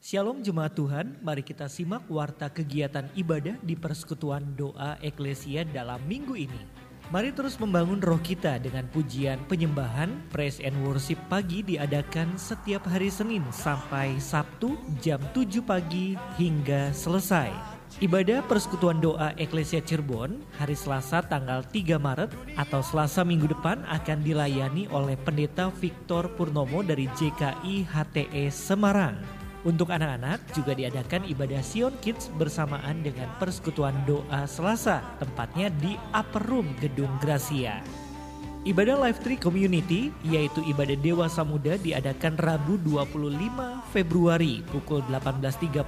C: Shalom Jemaat Tuhan, mari kita simak warta kegiatan ibadah di persekutuan doa eklesia dalam minggu ini. Mari terus membangun roh kita dengan pujian penyembahan, praise and worship pagi diadakan setiap hari Senin sampai Sabtu jam 7 pagi hingga selesai. Ibadah Persekutuan Doa Eklesia Cirebon hari Selasa tanggal 3 Maret atau Selasa minggu depan akan dilayani oleh Pendeta Victor Purnomo dari JKI HTE Semarang. Untuk anak-anak juga diadakan ibadah Sion Kids bersamaan dengan Persekutuan Doa Selasa, tempatnya di Upper Room Gedung Gracia. Ibadah Live Tree Community yaitu ibadah dewasa muda diadakan Rabu 25 Februari pukul 18.30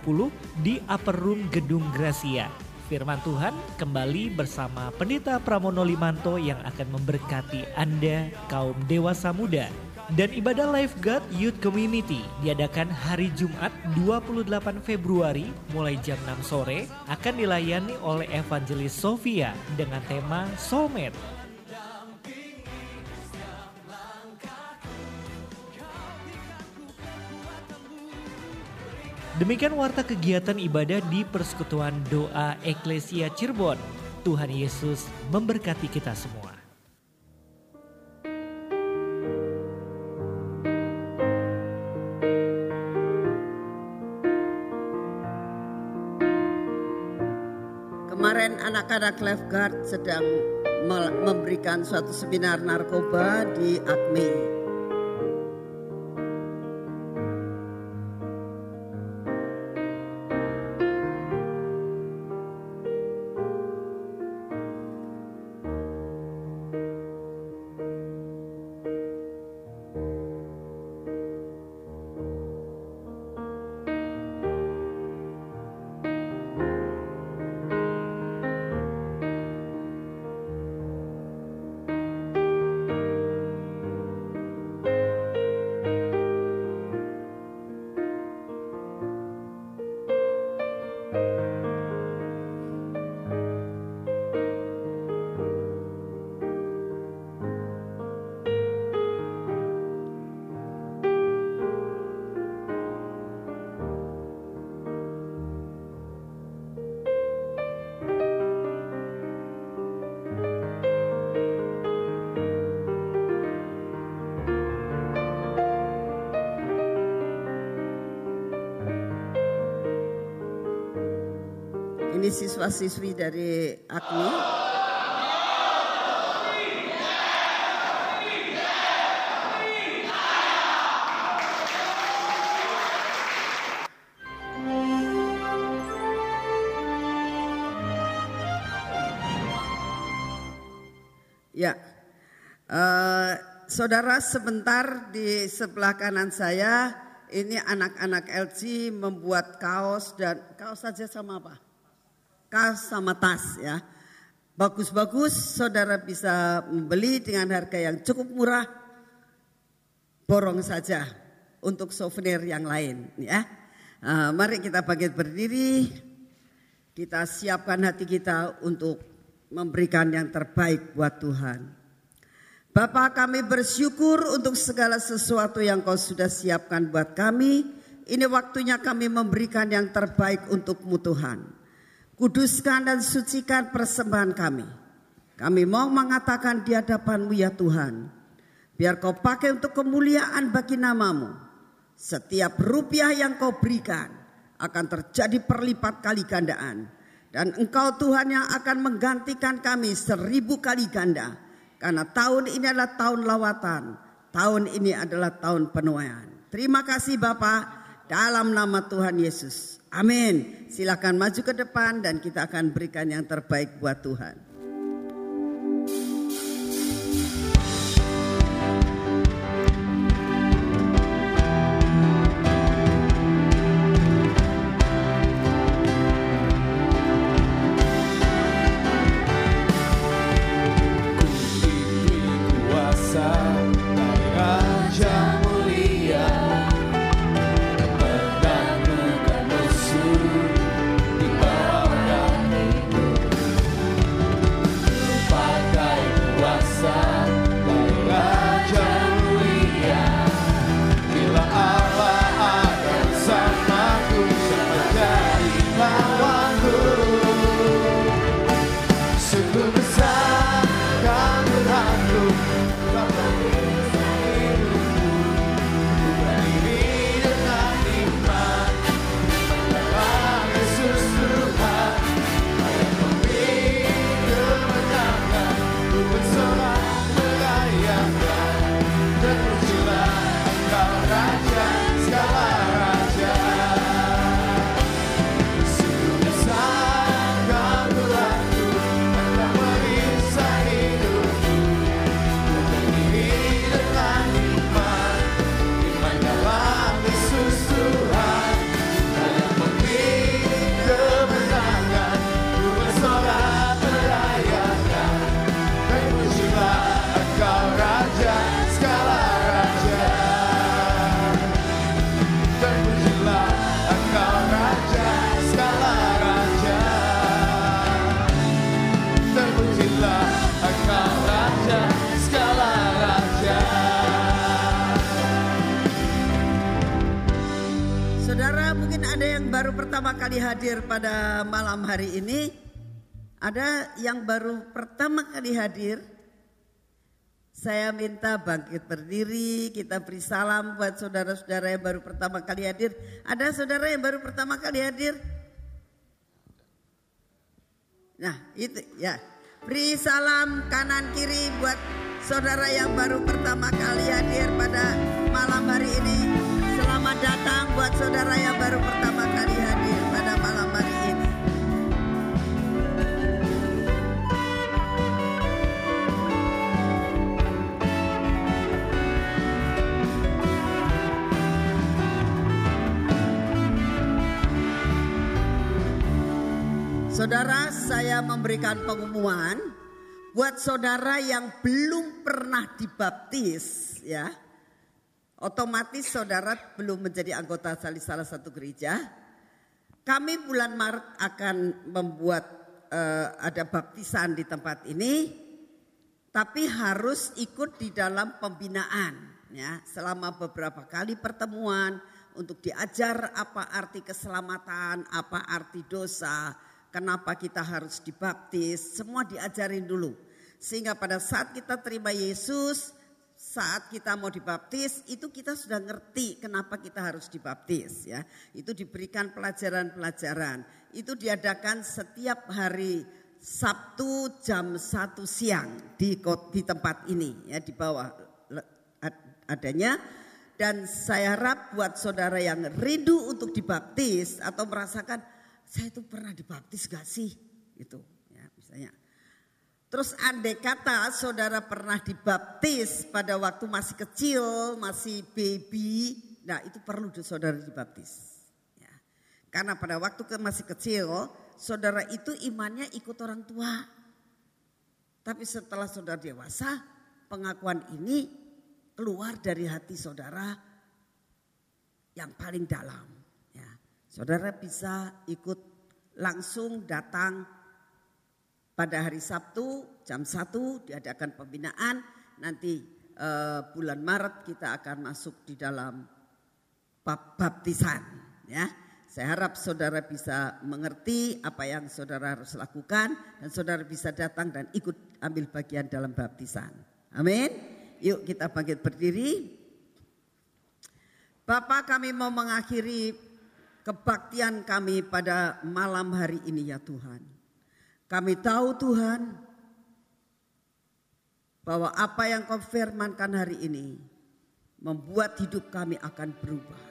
C: di Upper Room Gedung Gracia. Firman Tuhan kembali bersama Pendeta Pramono Limanto yang akan memberkati Anda kaum dewasa muda. Dan ibadah Lifeguard Youth Community diadakan hari Jumat 28 Februari mulai jam 6 sore akan dilayani oleh Evangelis Sofia dengan tema Soulmate. Demikian warta kegiatan ibadah di Persekutuan Doa Eklesia Cirebon. Tuhan Yesus memberkati kita semua.
B: Kemarin anak-anak lifeguard sedang memberikan suatu seminar narkoba di Akme. Siswa-siswi dari Agni. Ya, uh, saudara sebentar di sebelah kanan saya ini anak-anak LG membuat kaos dan kaos saja sama apa? Kaos sama tas ya. Bagus-bagus, saudara bisa membeli dengan harga yang cukup murah. Borong saja untuk souvenir yang lain ya. Uh, mari kita bangkit berdiri. Kita siapkan hati kita untuk memberikan yang terbaik buat Tuhan. Bapak kami bersyukur untuk segala sesuatu yang kau sudah siapkan buat kami. Ini waktunya kami memberikan yang terbaik untukmu Tuhan. Kuduskan dan sucikan persembahan kami. Kami mau mengatakan di hadapanmu ya Tuhan. Biar kau pakai untuk kemuliaan bagi namamu. Setiap rupiah yang kau berikan akan terjadi perlipat kali gandaan dan engkau Tuhan yang akan menggantikan kami seribu kali ganda. Karena tahun ini adalah tahun lawatan. Tahun ini adalah tahun penuaian. Terima kasih Bapak. Dalam nama Tuhan Yesus. Amin. Silakan maju ke depan dan kita akan berikan yang terbaik buat Tuhan. Malam hari ini. Ada yang baru pertama kali hadir. Saya minta bangkit berdiri, kita beri salam buat saudara-saudara yang baru pertama kali hadir. Ada saudara yang baru pertama kali hadir? Nah, itu ya. Beri salam kanan kiri buat saudara yang baru pertama kali hadir pada malam hari ini. Selamat datang buat saudara yang baru pertama kali hadir. Saudara, saya memberikan pengumuman buat saudara yang belum pernah dibaptis ya. Otomatis saudara belum menjadi anggota salah satu gereja. Kami bulan Maret akan membuat uh, ada baptisan di tempat ini. Tapi harus ikut di dalam pembinaan ya selama beberapa kali pertemuan untuk diajar apa arti keselamatan, apa arti dosa, kenapa kita harus dibaptis, semua diajarin dulu. Sehingga pada saat kita terima Yesus, saat kita mau dibaptis itu kita sudah ngerti kenapa kita harus dibaptis ya. Itu diberikan pelajaran-pelajaran. itu diadakan setiap hari Sabtu jam 1 siang di di tempat ini ya di bawah adanya dan saya harap buat saudara yang rindu untuk dibaptis atau merasakan saya itu pernah dibaptis gak sih itu ya misalnya Terus andai kata saudara pernah dibaptis pada waktu masih kecil, masih baby, nah itu perlu saudara dibaptis. Ya. Karena pada waktu masih kecil, saudara itu imannya ikut orang tua. Tapi setelah saudara dewasa, pengakuan ini keluar dari hati saudara yang paling dalam. Saudara bisa ikut langsung datang pada hari Sabtu jam 1 diadakan pembinaan. Nanti eh, bulan Maret kita akan masuk di dalam baptisan. Ya, saya harap saudara bisa mengerti apa yang saudara harus lakukan dan saudara bisa datang dan ikut ambil bagian dalam baptisan. Amin. Yuk kita bangkit berdiri. Bapak kami mau mengakhiri kebaktian kami pada malam hari ini ya Tuhan. Kami tahu Tuhan bahwa apa yang kau firmankan hari ini membuat hidup kami akan berubah.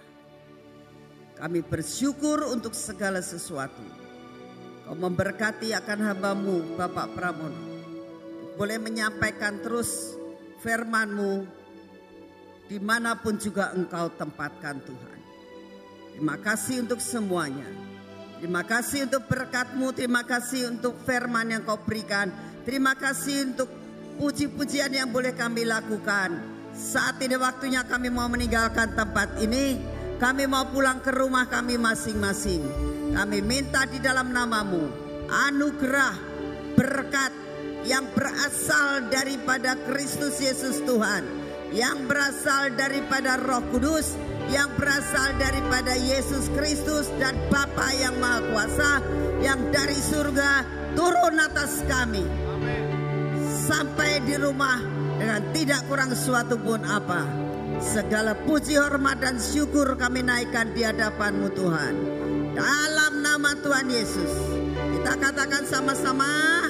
B: Kami bersyukur untuk segala sesuatu. Kau memberkati akan hambamu Bapak Pramono. Boleh menyampaikan terus firmanmu di mana pun juga engkau tempatkan Tuhan. Terima kasih untuk semuanya. Terima kasih untuk berkatmu, terima kasih untuk firman yang kau berikan. Terima kasih untuk puji-pujian yang boleh kami lakukan. Saat ini waktunya kami mau meninggalkan tempat ini. Kami mau pulang ke rumah kami masing-masing. Kami minta di dalam namamu anugerah berkat yang berasal daripada Kristus Yesus Tuhan. Yang berasal daripada roh kudus yang berasal daripada Yesus Kristus dan Bapa yang Maha Kuasa yang dari surga turun atas kami. Sampai di rumah dengan tidak kurang suatu pun apa. Segala puji hormat dan syukur kami naikkan di hadapanmu Tuhan. Dalam nama Tuhan Yesus. Kita katakan sama-sama.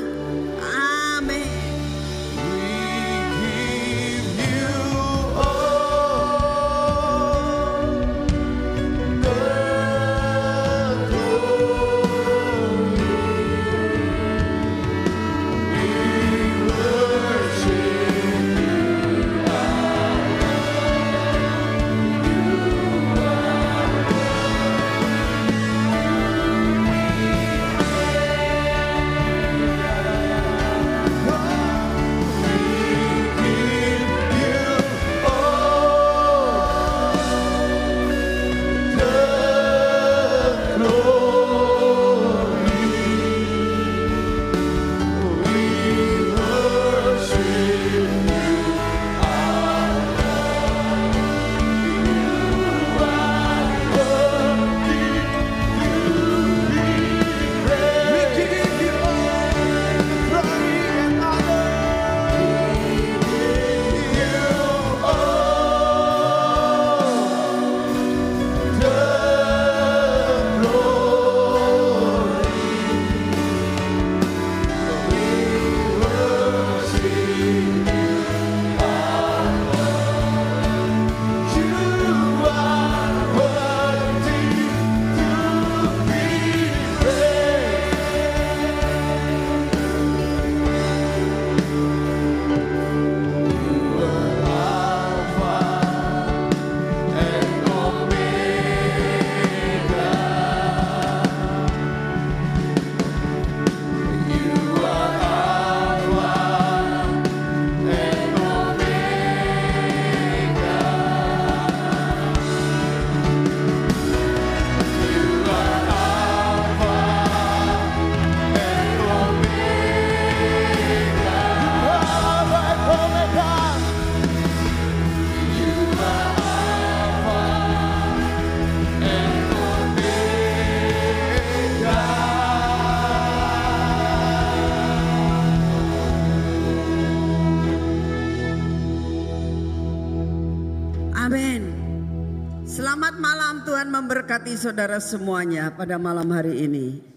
B: Saudara semuanya pada malam hari ini.